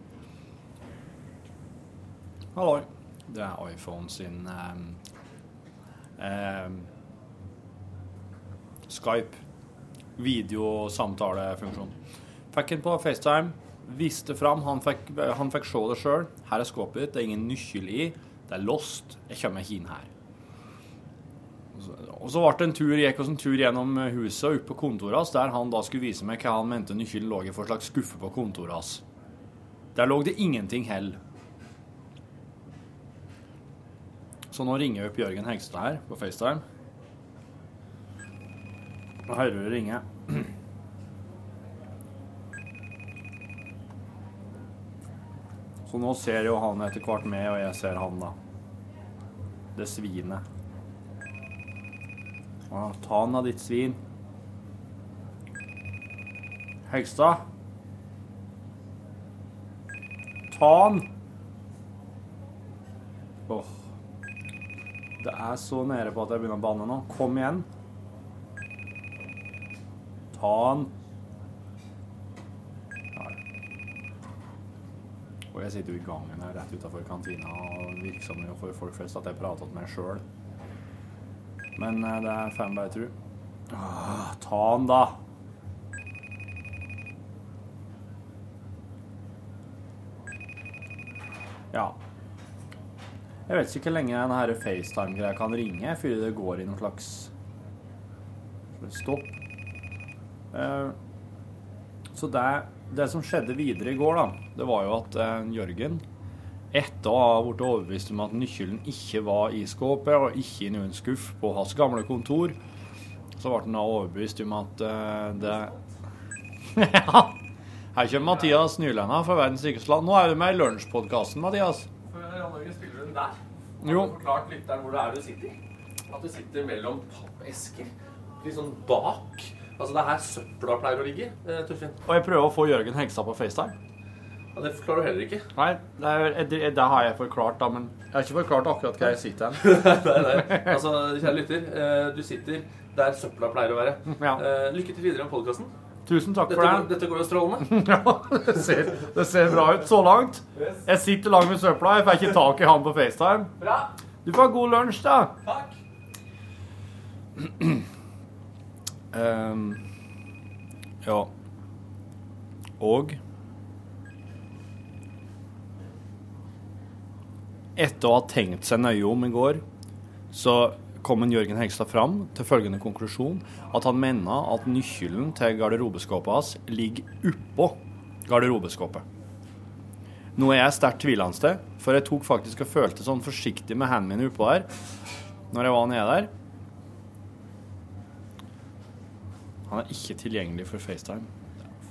Halloi. Det er iPhone sin eh, eh, Skype videosamtalefunksjon. Fikk den på FaceTime, viste fram. Han fikk, han fikk se det sjøl. Her er skåpet ditt, det er ingen nøkkel i. Det er lost. Jeg kommer ikke inn her. Og så- ble det en tur, gikk oss en tur gjennom huset og opp på kontoret hans, der han da skulle vise meg hva han mente nøkkelen lå i for slags skuffe på kontoret hans. Der lå det ingenting hell. Så nå ringer jeg opp Jørgen Hegstad her på FaceTime. Nå hører du det ringe. Så nå ser jo han etter hvert meg, og jeg ser han, da. Det svinet. Ja, ta han da, ditt svin. Hegstad. Ta han! Åh. Det er så nede på at jeg begynner å banne nå. Kom igjen. Ta. Der. Og jeg sitter jo i gangen her rett utafor kantina og virker som det for folk flest at jeg prater til meg sjøl. Men eh, det er fem bare tru. Ah, ta han, da. Ja. Jeg vet ikke hvor lenge denne FaceTime-greia kan ringe før det går i noen slags stopp. Eh, Så det, det som skjedde videre i går, da, det var jo at eh, Jørgen, etter å ha blitt overbevist om at nøkkelen ikke var i skåpet og ikke i noen skuff på hans gamle kontor, så ble han da overbevist om at uh, det Ja! Her kommer Mathias Nylenda fra Verdens rikeste land. Nå er du med i Lunsjpodkasten, Mathias. Jan Norge, spiller du den der? Jo. Har du forklart lytteren hvor det er du sitter? At du sitter mellom pappesker. Litt sånn bak. Altså, det er her søpla pleier å ligge, Tuffin. Og jeg prøver å få Jørgen Hegstad på FaceTime. Ja, det forklarer du heller ikke. Nei, det, er, det, det har jeg forklart, da, men jeg har ikke forklart akkurat hva jeg sitter hen. nei, nei. Altså, kjære lytter, eh, du sitter der søpla pleier å være. Ja. Eh, lykke til videre med podkasten. Tusen takk for det. dette går jo strålende. Ja, det ser, det ser bra ut så langt. Jeg sitter langt med søpla. Jeg får ikke tak i han på FaceTime. Bra. Du får ha god lunsj, da. Takk. Ehm, ja. Og Etter å ha tenkt seg nøye om i går, så kom en Jørgen Hegstad fram til følgende konklusjon at han mener at nøkkelen til garderobeskåpet hans ligger oppå garderobeskåpet. Noe jeg er sterkt tvilende til, for jeg tok faktisk og følte sånn forsiktig med hendene mine oppå der når jeg var nede der. Han er ikke tilgjengelig for FaceTime.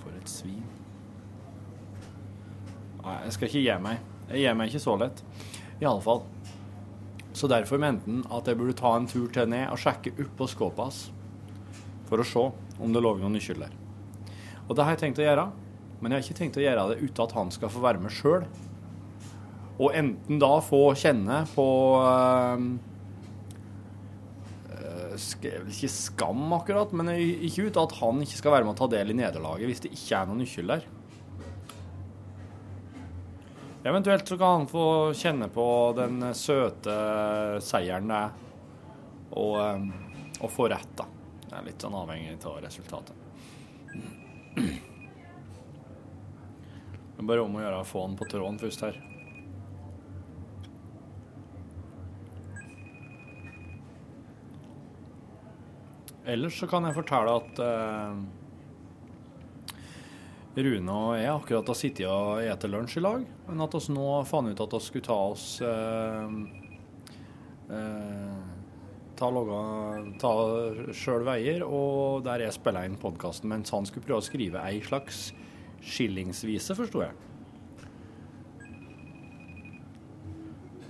For et svin. Nei, jeg skal ikke gi meg. Jeg gir meg ikke så lett. I alle fall. Så derfor mente han at jeg burde ta en tur til ned og sjekke oppå skåpet hans. For å se om det lå noen nøkkel der. Og det har jeg tenkt å gjøre. Men jeg har ikke tenkt å gjøre det uten at han skal få være med sjøl. Og enten da få kjenne på eh, sk- jeg ikke skam akkurat, men ikke ut at han ikke skal være med å ta del i nederlaget hvis det ikke er noen nøkkel der. Eventuelt så kan han få kjenne på den søte seieren det er og, og få rett, da. Det er litt sånn avhengig av resultatet. Det er bare om å gjøre å få han på tråden først her. Ellers så kan jeg fortelle at eh, Rune og jeg akkurat har sittet og spist lunsj i lag, men at vi nå fant ut at vi skulle ta oss eh, eh, ta, logga, ta sjøl veier, og der jeg spilla inn podkasten mens han skulle prøve å skrive ei slags skillingsvise, forsto jeg.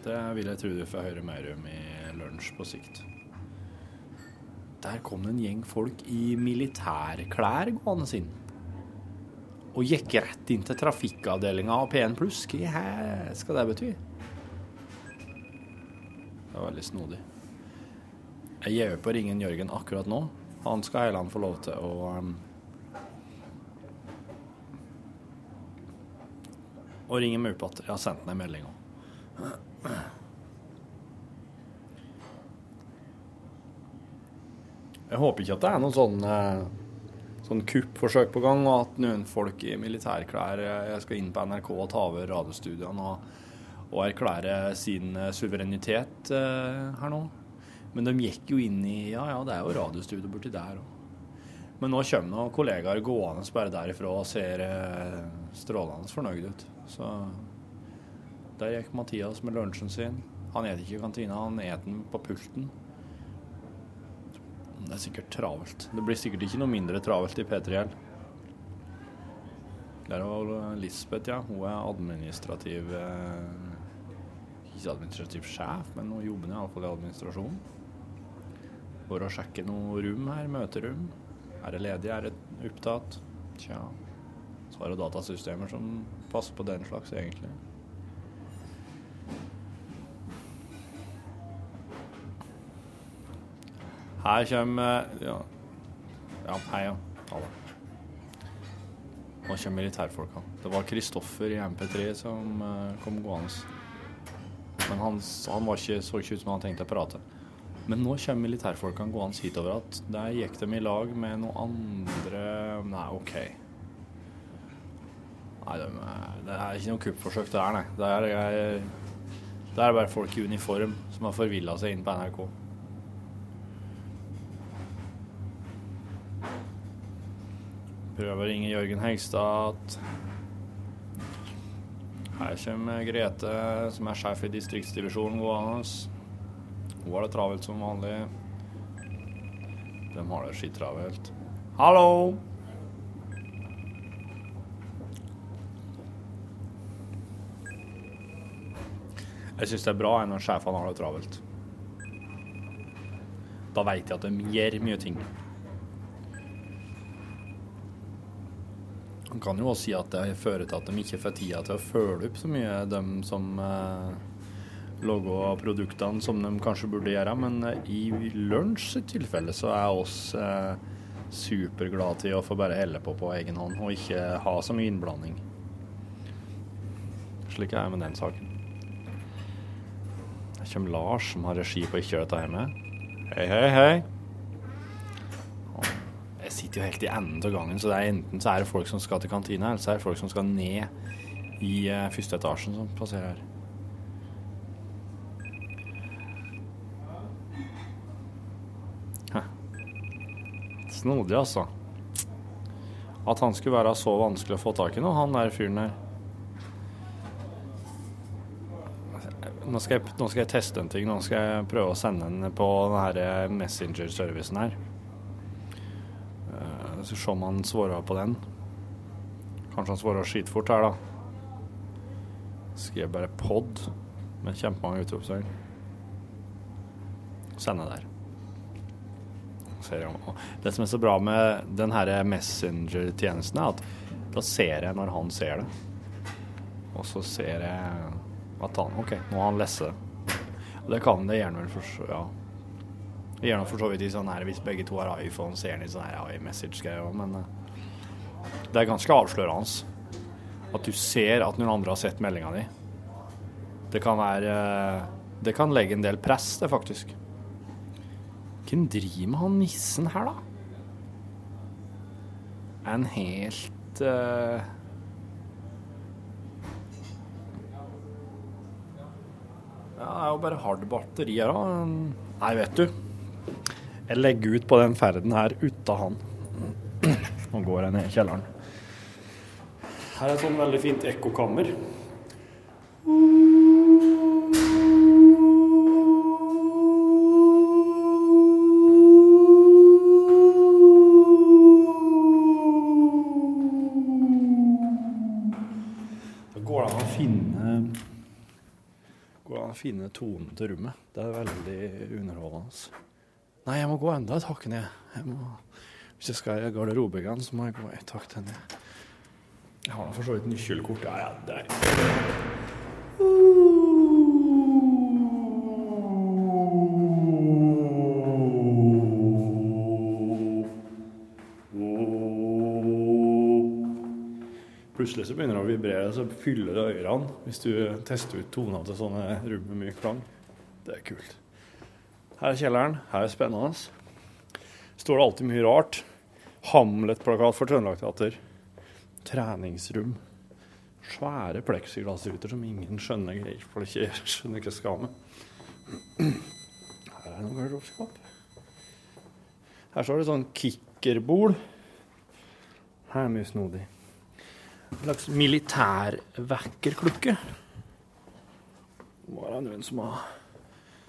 Det vil jeg tro du får høre mer om i lunsj på sikt. Der kom det en gjeng folk i militærklær gående inn. Og gikk rett inn til trafikkavdelinga av P1 pluss. Hva skal det bety? Det var veldig snodig. Jeg gir på ringen Jørgen akkurat nå. Han skal heller få lov til å um, Å ringe meg opp igjen. Jeg har sendt ham en melding òg. Jeg håper ikke at det er noen sånn, eh, sånn kuppforsøk på gang, og at noen folk i militærklær eh, skal inn på NRK og ta over radiostudioene og, og erklære sin eh, suverenitet eh, her nå. Men de gikk jo inn i Ja, ja, det er jo radiostudio borti der òg. Men nå kommer noen kollegaer gående bare derifra og ser eh, strålende fornøyd ut. Så der gikk Mathias med lunsjen sin. Han et ikke i kantina, han et den på pulten. Det er sikkert travelt. Det blir sikkert ikke noe mindre travelt i P3L. Der var Lisbeth, ja. Hun er administrativ eh, Ikke administrativ sjef, men hun jobber iallfall i administrasjonen. For å sjekke noe rom her, møterom. Er det ledig, er det opptatt? Tja. Så er det datasystemer som passer på den slags, egentlig. Her kommer Ja, ja hei, ja. Hallo. Nå kommer militærfolkene. Det var Kristoffer i MP3 som eh, kom gående. Men han, han ikke, så ikke ut som han tenkte å prate. Men nå kommer militærfolkene gående hitover at der gikk de i lag med noen andre Nei, OK. Nei, de, det er ikke noe kuppforsøk det her, nei. Det er, det er bare folk i uniform som har forvilla seg inn på NRK. Prøver å ringe Jørgen Hegstad. Her kommer Grete, som er sjef i distriktsdivisjonen gående. Hun har det travelt som vanlig. De har det skittravelt. Hallo! Jeg syns det er bra når sjefene har det travelt. Da veit jeg at de gjør mye ting. Man kan jo også si at det fører til at de ikke får tida til å følge opp så mye, de som eh, lager produktene som de kanskje burde gjøre. Men eh, i lunsj tilfelle så er oss eh, superglade til å få bare helle på på egen hånd og ikke ha så mye innblanding. Slik er det med den saken. Her kommer Lars, som har regi på Ikke gjør dette hjemme. Hei, hei, hei. Sitter jo helt i enden av gangen, så det er enten så er det folk som skal til kantina, eller så er det folk som skal ned i uh, første etasjen som passerer her. Snodig, altså. At han skulle være så vanskelig å få tak i nå, han der fyren der. Nå skal, jeg, nå skal jeg teste en ting. Nå skal jeg prøve å sende den på den her Messenger-servicen her. Så se om han svarer på den. Kanskje han svarer skitfort her, da. Skriver bare 'pod' med kjempemange utropstegn. Sende der. Det som er så bra med den her Messenger-tjenesten, er at da ser jeg når han ser det. Og så ser jeg at han OK, nå har han lest det. Og det kan det gjerne vel for Ja. Det gjør nok for så vidt i sånn her hvis begge to har iPhone, ser han i sånn her iMessage-greier òg, men eh, det er ganske avslørende at du ser at noen andre har sett meldinga di, Det kan være eh, Det kan legge en del press, det, faktisk. Hvem driver med han nissen her, da? En helt uh... Ja, det er jo bare hard batteri her, da. Nei, vet du. Jeg legger ut på den ferden her uten han. Nå går jeg ned i kjelleren. Her er et sånn veldig fint ekkokammer. Går det an å finne tonen til rommet. Det er veldig underholdende. Nei, jeg må gå enda et hakk ned. Jeg må, hvis jeg skal i garderobegen, så må jeg gå et hakk til ned. Jeg har for så vidt nøkkelkort. Ja, ja, det er Plutselig så begynner det å vibrere, så fyller det ørene hvis du tester ut tonene til sånne rom med mye klang. Det er kult. Her er kjelleren. Her er spennende. Står det alltid mye rart. Hamlet-plakat for Trøndelag Teater. Treningsrom. Svære pleksiglassruter som ingen skjønner greier for ikke skjønner hva skal med. Her er det noe garderobeskap. Her står det sånn kikkerbol. Her er mye snodig. En slags militærvekkerklokke. Må være noen som har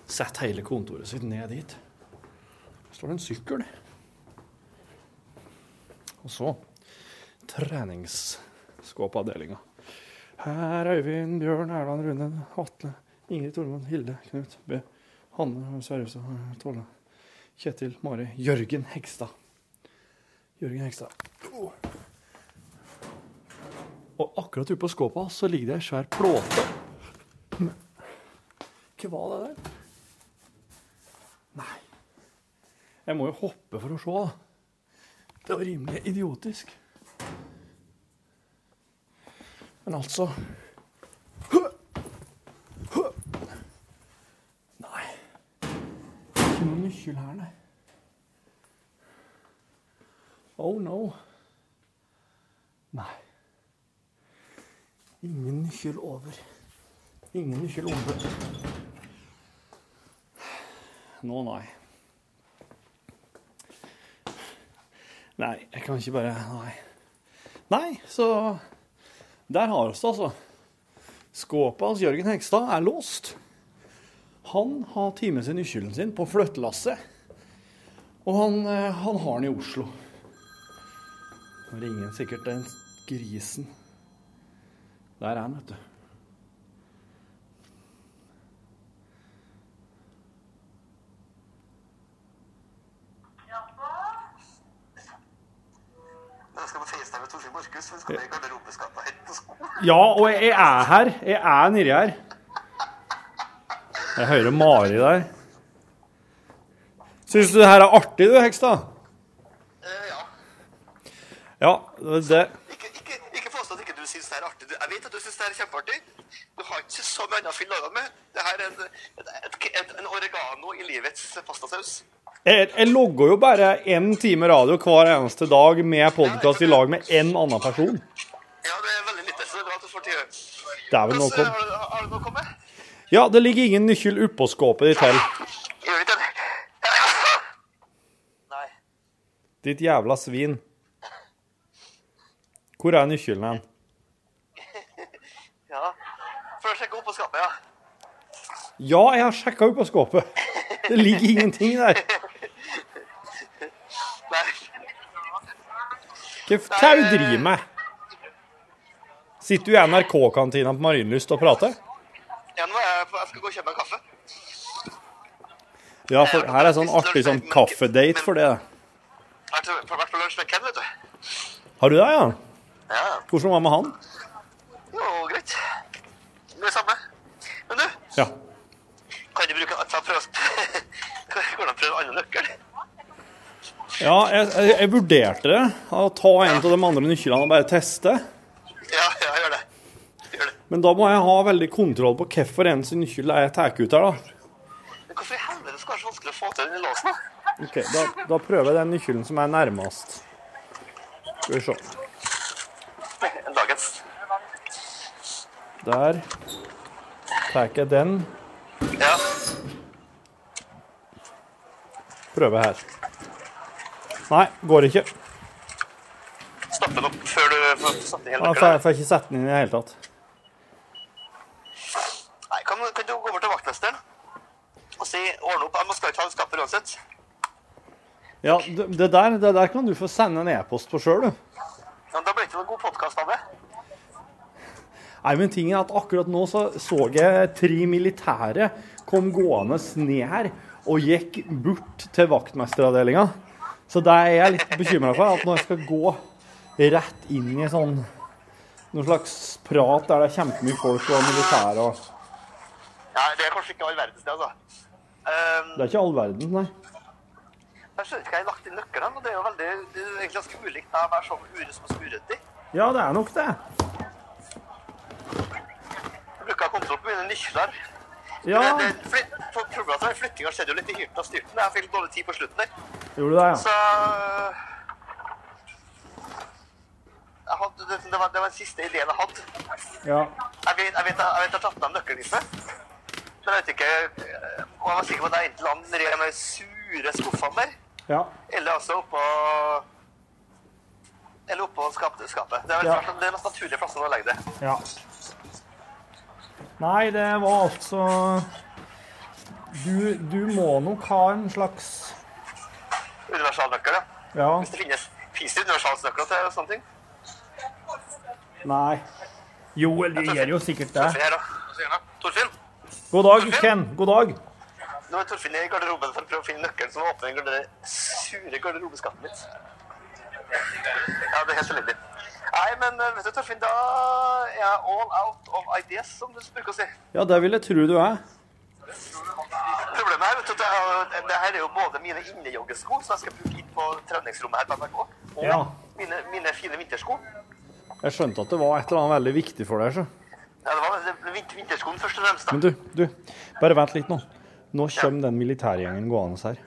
satt hele kontoret sitt ned dit? Her står det en sykkel. Og så treningsskåpavdelinga. Her er Øyvind, Bjørn, Erland, Rune, Atle, Ingrid, Tormod, Hilde, Knut, B, Hanne, Sverrestad, Tolle, Kjetil, Mari, Jørgen Hegstad. Jørgen Hegstad. Og akkurat ute på skåpa så ligger det ei svær plåte. Hva var det der? Nei. Jeg må jo hoppe for å se, da. Det var rimelig idiotisk. Men altså Nei. Ikke noen nøkkel her, nei. Oh no. Nei. Ingen nøkkel over. Ingen nøkkel over. Nå, nei. Nei, jeg kan ikke bare Nei. Nei, så Der har vi det, altså. Skåpet hans Jørgen Hegstad er låst. Han har med seg nøkkelen sin på flyttelasset. Og han, eh, han har den i Oslo. Nå ringer han sikkert den grisen. Der er han, vet du. Ja, og jeg er her. Jeg er nedi her. Jeg hører Mari der. Syns du det her er artig, du, Hekstad? ja. Ja, det Ikke, ikke, ikke påstå at ikke du syns det er artig. Jeg vet at du syns det er kjempeartig. Du har ikke så mye annet å fylle dagene med. Det her er en, et, et, et, en oregano i livets pastasaus. Jeg, jeg logger jo bare én time radio hver eneste dag med podkast i lag med én annen person. Ja, det er veldig lite, så det er bra at du får tid. Dæven, nå kom Har, du- noe å komme med? Ja, det ligger ingen nøkkel oppå skåpet ditt heller. Gjør ikke det? Nei. Ditt jævla svin. Hvor er nøkkelen hen? Ja. Får sjekke opp på skapet, ja. Ja, jeg har sjekka oppå skåpet. Det ligger ingenting der. Nei. Hva det du driver med? Sitter du i NRK-kantina på Marienlyst og prater? Ja, nå er jeg, på, jeg skal gå og kjøpe meg kaffe. Ja, for her er sånn artig sånn kaffedate for det. Jeg har vært- på lunsj med Ken, vet du. Har du det, ja? Ja. Hvordan var det med han? Jo, greit. Det er samme. Men du, Ja. kan du bruke en ta prøve, Går det an å prøve en annen nøkkel? Ja, jeg, jeg, jeg vurderte det. Å ta en av de andre nøklene og bare teste. Ja, ja, gjør det. Gjør det. Men da må jeg ha veldig kontroll på hvilken en sin nøkkel jeg tar ut her, da. Men hvorfor i helvete skal det være så vanskelig å få til den låsen, da? Ok, da, da prøver jeg den nøkkelen som er nærmest. Skal vi se. Dagens. Der tar jeg den. Ja. Prøver her. Nei, går ikke. Stapp den opp før du får satt i hele nøkkelen. jeg får ikke sette den inn i det hele tatt. Nei, kan, kan du gå over til vaktmesteren og si ordne opp? Må skal ikke ha skapet uansett. Ja, det, det, der, det der kan du få sende en e-post på sjøl, du. Ja, da blir det ikke noen god podkast av det. Nei, men tingen er at akkurat nå så, så jeg tre militære kom gående ned her og gikk bort til vaktmesteravdelinga. Så det er jeg litt bekymra for, at når jeg skal gå rett inn i sånn noen slags prat der det er kjempemye folk og militære og Ja, det er kanskje ikke all verdens det, altså. Um, Det er ikke all verden, nei. jeg skjønner ikke hva jeg har lagt inn nøklene, og det er jo veldig, det er egentlig ganske ulikt å være sånn ure som skurete. Ja, det er nok det. Jeg bruker kontroll på mine nøkler. Ja. Problemet at flyttinga skjedde jo litt i hyrten og styrten. Jeg fikk dårlig tid på slutten der. Gjorde du det, ja? Så jeg hadde, det, det, var, det var den siste ideen jeg hadde. Ja. Jeg vet jeg, vet, jeg, vet jeg har tatt av nøkkelknippet. Men jeg vet ikke eh, Og jeg var sikker på at jeg enten la den ned med sure skuffene der, Ja. eller altså oppå Eller oppå skap, skapet. Det er vel Ja. den mest naturlige plassen å legge det. ja. Nei, det var altså du, du må nok ha en slags Universalnøkkel, ja. Ja. Hvis det finnes finnes det universalnøkler til sånne ting? Nei. Jo, det gjør jo sikkert det. Torfinn her, da. Torfinn? God dag, Ken. God dag. Nå er Torfinn i garderoben for å prøve å finne nøkkelen som åpner den garder- sure garderobeskapet mitt. Ja, det er helt elendig. Nei, men eh, vet du, Torfinn, da er jeg all out of ideas, som du bruker å si. Ja, det vil jeg tro du er. Problemet er vet du, det, er, det her er jo både mine innejoggesko, som jeg skal bruke inn på treningsrommet her på NRK, og Ja. mine, mine fine vintersko. Jeg skjønte at det var et eller annet veldig viktig for deg. Så. Ja, det var det- vinterskoen først og fremst. da. Men du, du, bare vent litt nå. Nå kommer den militærgjengen gående her.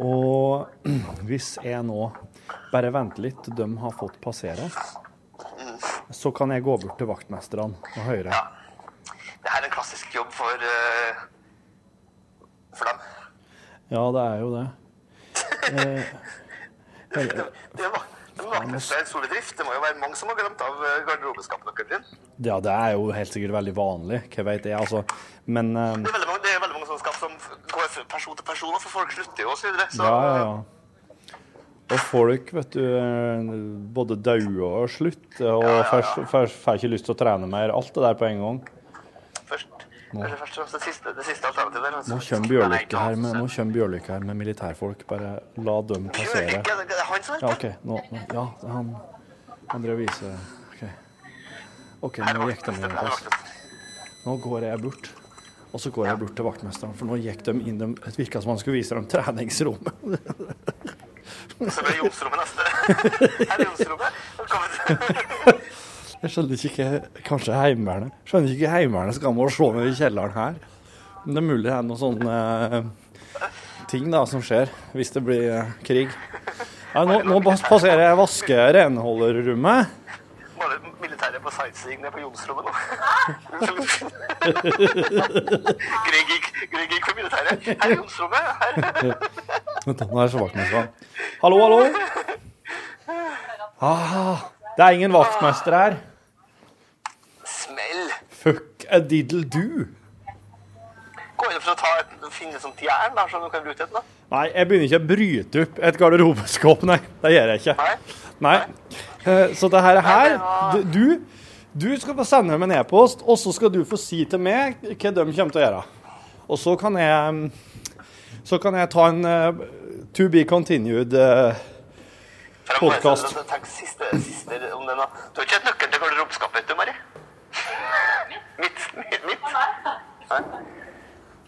Og hvis jeg nå bare venter litt til de har fått passere, så kan jeg gå bort til vaktmesterne og høre. Det er en klassisk jobb for, uh, for dem. Ja, det er jo det. Eh, Det, det var det var Det må jo være mange som har glemt av eh, deres? ja, det er jo helt sikkert veldig vanlig, hva vet jeg, altså. Men uh, Det er veldig mange, det er veldig mange sånne skap som går fra person til person, for folk slutter jo osv. Ja, ja, ja. Og folk, vet du, både dauer og slutter, og ja, ja, ja. får ikke lyst til å trene mer. Alt det der på en gang. Kanskje først og fremst det siste, det siste alternativet. Nå kommer Bjørlykke her her med militærfolk. Bare la dem passere. Bjørlykke, det er han som er Ja, OK. Nå, ja, han Han drev og viser OK. OK, nå gikk de inn. Nå går jeg bort. Og så går jeg bort til vaktmesteren, for nå gikk de inn de, Det virka som han skulle vise dem treningsrommet. Så ble det Jonsrommet neste. Her er Jonsrommet. Velkommen. Jeg skjønner ikke Kanskje Heimevernet Skjønner ikke Heimevernet skal må slå se ned i kjelleren her. Men det er mulig det er noen sånne eh, ting da som skjer hvis det blir eh, krig. Nei, nå, nå passerer jeg vaske renholderrommet. Var det militæret på sightseeing nede på Jonsrommet nå? Greg gikk Greg gikk for militæret. Her er Jonsrommet. Her. Vent, da, nå er det så vaktmesteren. Hallo, hallo? Ah, det er ingen vaktmester her. Smell. Fuck a diddle do. Gå inn for å ta et, finne sånt jern der, som du kan bruke et? da. Nei, jeg begynner ikke å bryte opp et garderobeskap, nei. Det gjør jeg ikke. Nei. nei. Så det her, her du, du skal få sende dem en e-post, og så skal du få si til meg hva de kommer til å gjøre. Og så kan jeg Så kan jeg ta en uh, to be continued uh, podkast. Siste, siste om den da. Du har ikke hatt nøkkelen til garderobeskapet, du, Mari? Mitt? Mitt? mitt? Nei.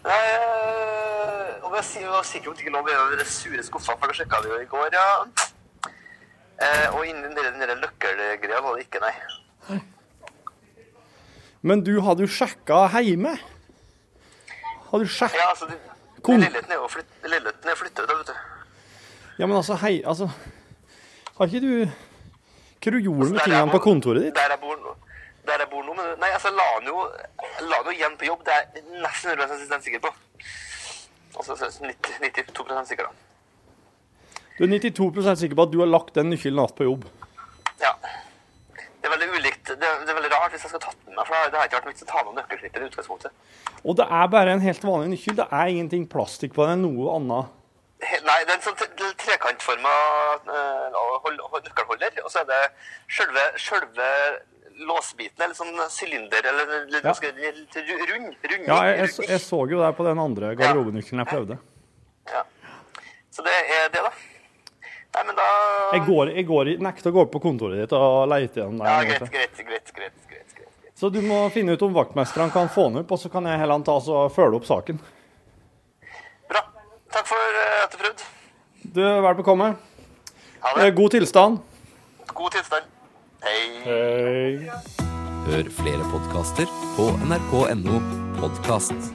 Nei, øh, og vi var sikker på at det ikke lov i en de sure skuffene, for det sjekka vi jo i går, ja. Eh, og innen den den nøkkelgreia var det ikke, nei. Men du, har du sjekka hjemme? Har du sjekka Ja, altså, leiligheten er jo flytt, leiligheten er vet du. Ja, men altså, hei, altså Har ikke du Hva du gjorde med tingene på kontoret ditt? Der jeg bor nå. Der jeg bor nå, men Nei, altså, la den jo, la jo igjen på jobb. Det er jeg nesten 100 sikker på. Altså 90, 92% sikker, da. Du er 92% sikker på at du har lagt den nøkkelen igjen på jobb? Ja. Det er veldig ulikt. Det er, det er veldig rart hvis jeg skal tatt den med, for det har ikke vært vits å ta med nøkkelsnittet i utgangspunktet. Og det er bare en helt vanlig nøkkel. Det er ingenting plastikk på den, noe annet. Nei, det er en sånn tre- trekantforma hold, nøkkelholder, og så er det sjølve, sjølve låsbiten, eller sånn sylinder, eller litt Ja. ganske rund. rund Ja, jeg, jeg, jeg så jo det på den andre garderobenøkkelen jeg prøvde. Ja. Så det er det, da. Nei, men da Jeg, går, jeg går, nekter å gå opp på kontoret ditt og leite igjen der. Ja, der. greit, greit, greit, greit, greit, greit. Så du må finne ut om vaktmesteren kan få den opp, og så kan jeg heller ta og følge opp saken. Takk for eh, at du prøvde. Du er vel bekomme. Ha det. Eh, God tilstand. God tilstand. Hei. Hei. Hør flere podkaster på nrk.no podkast.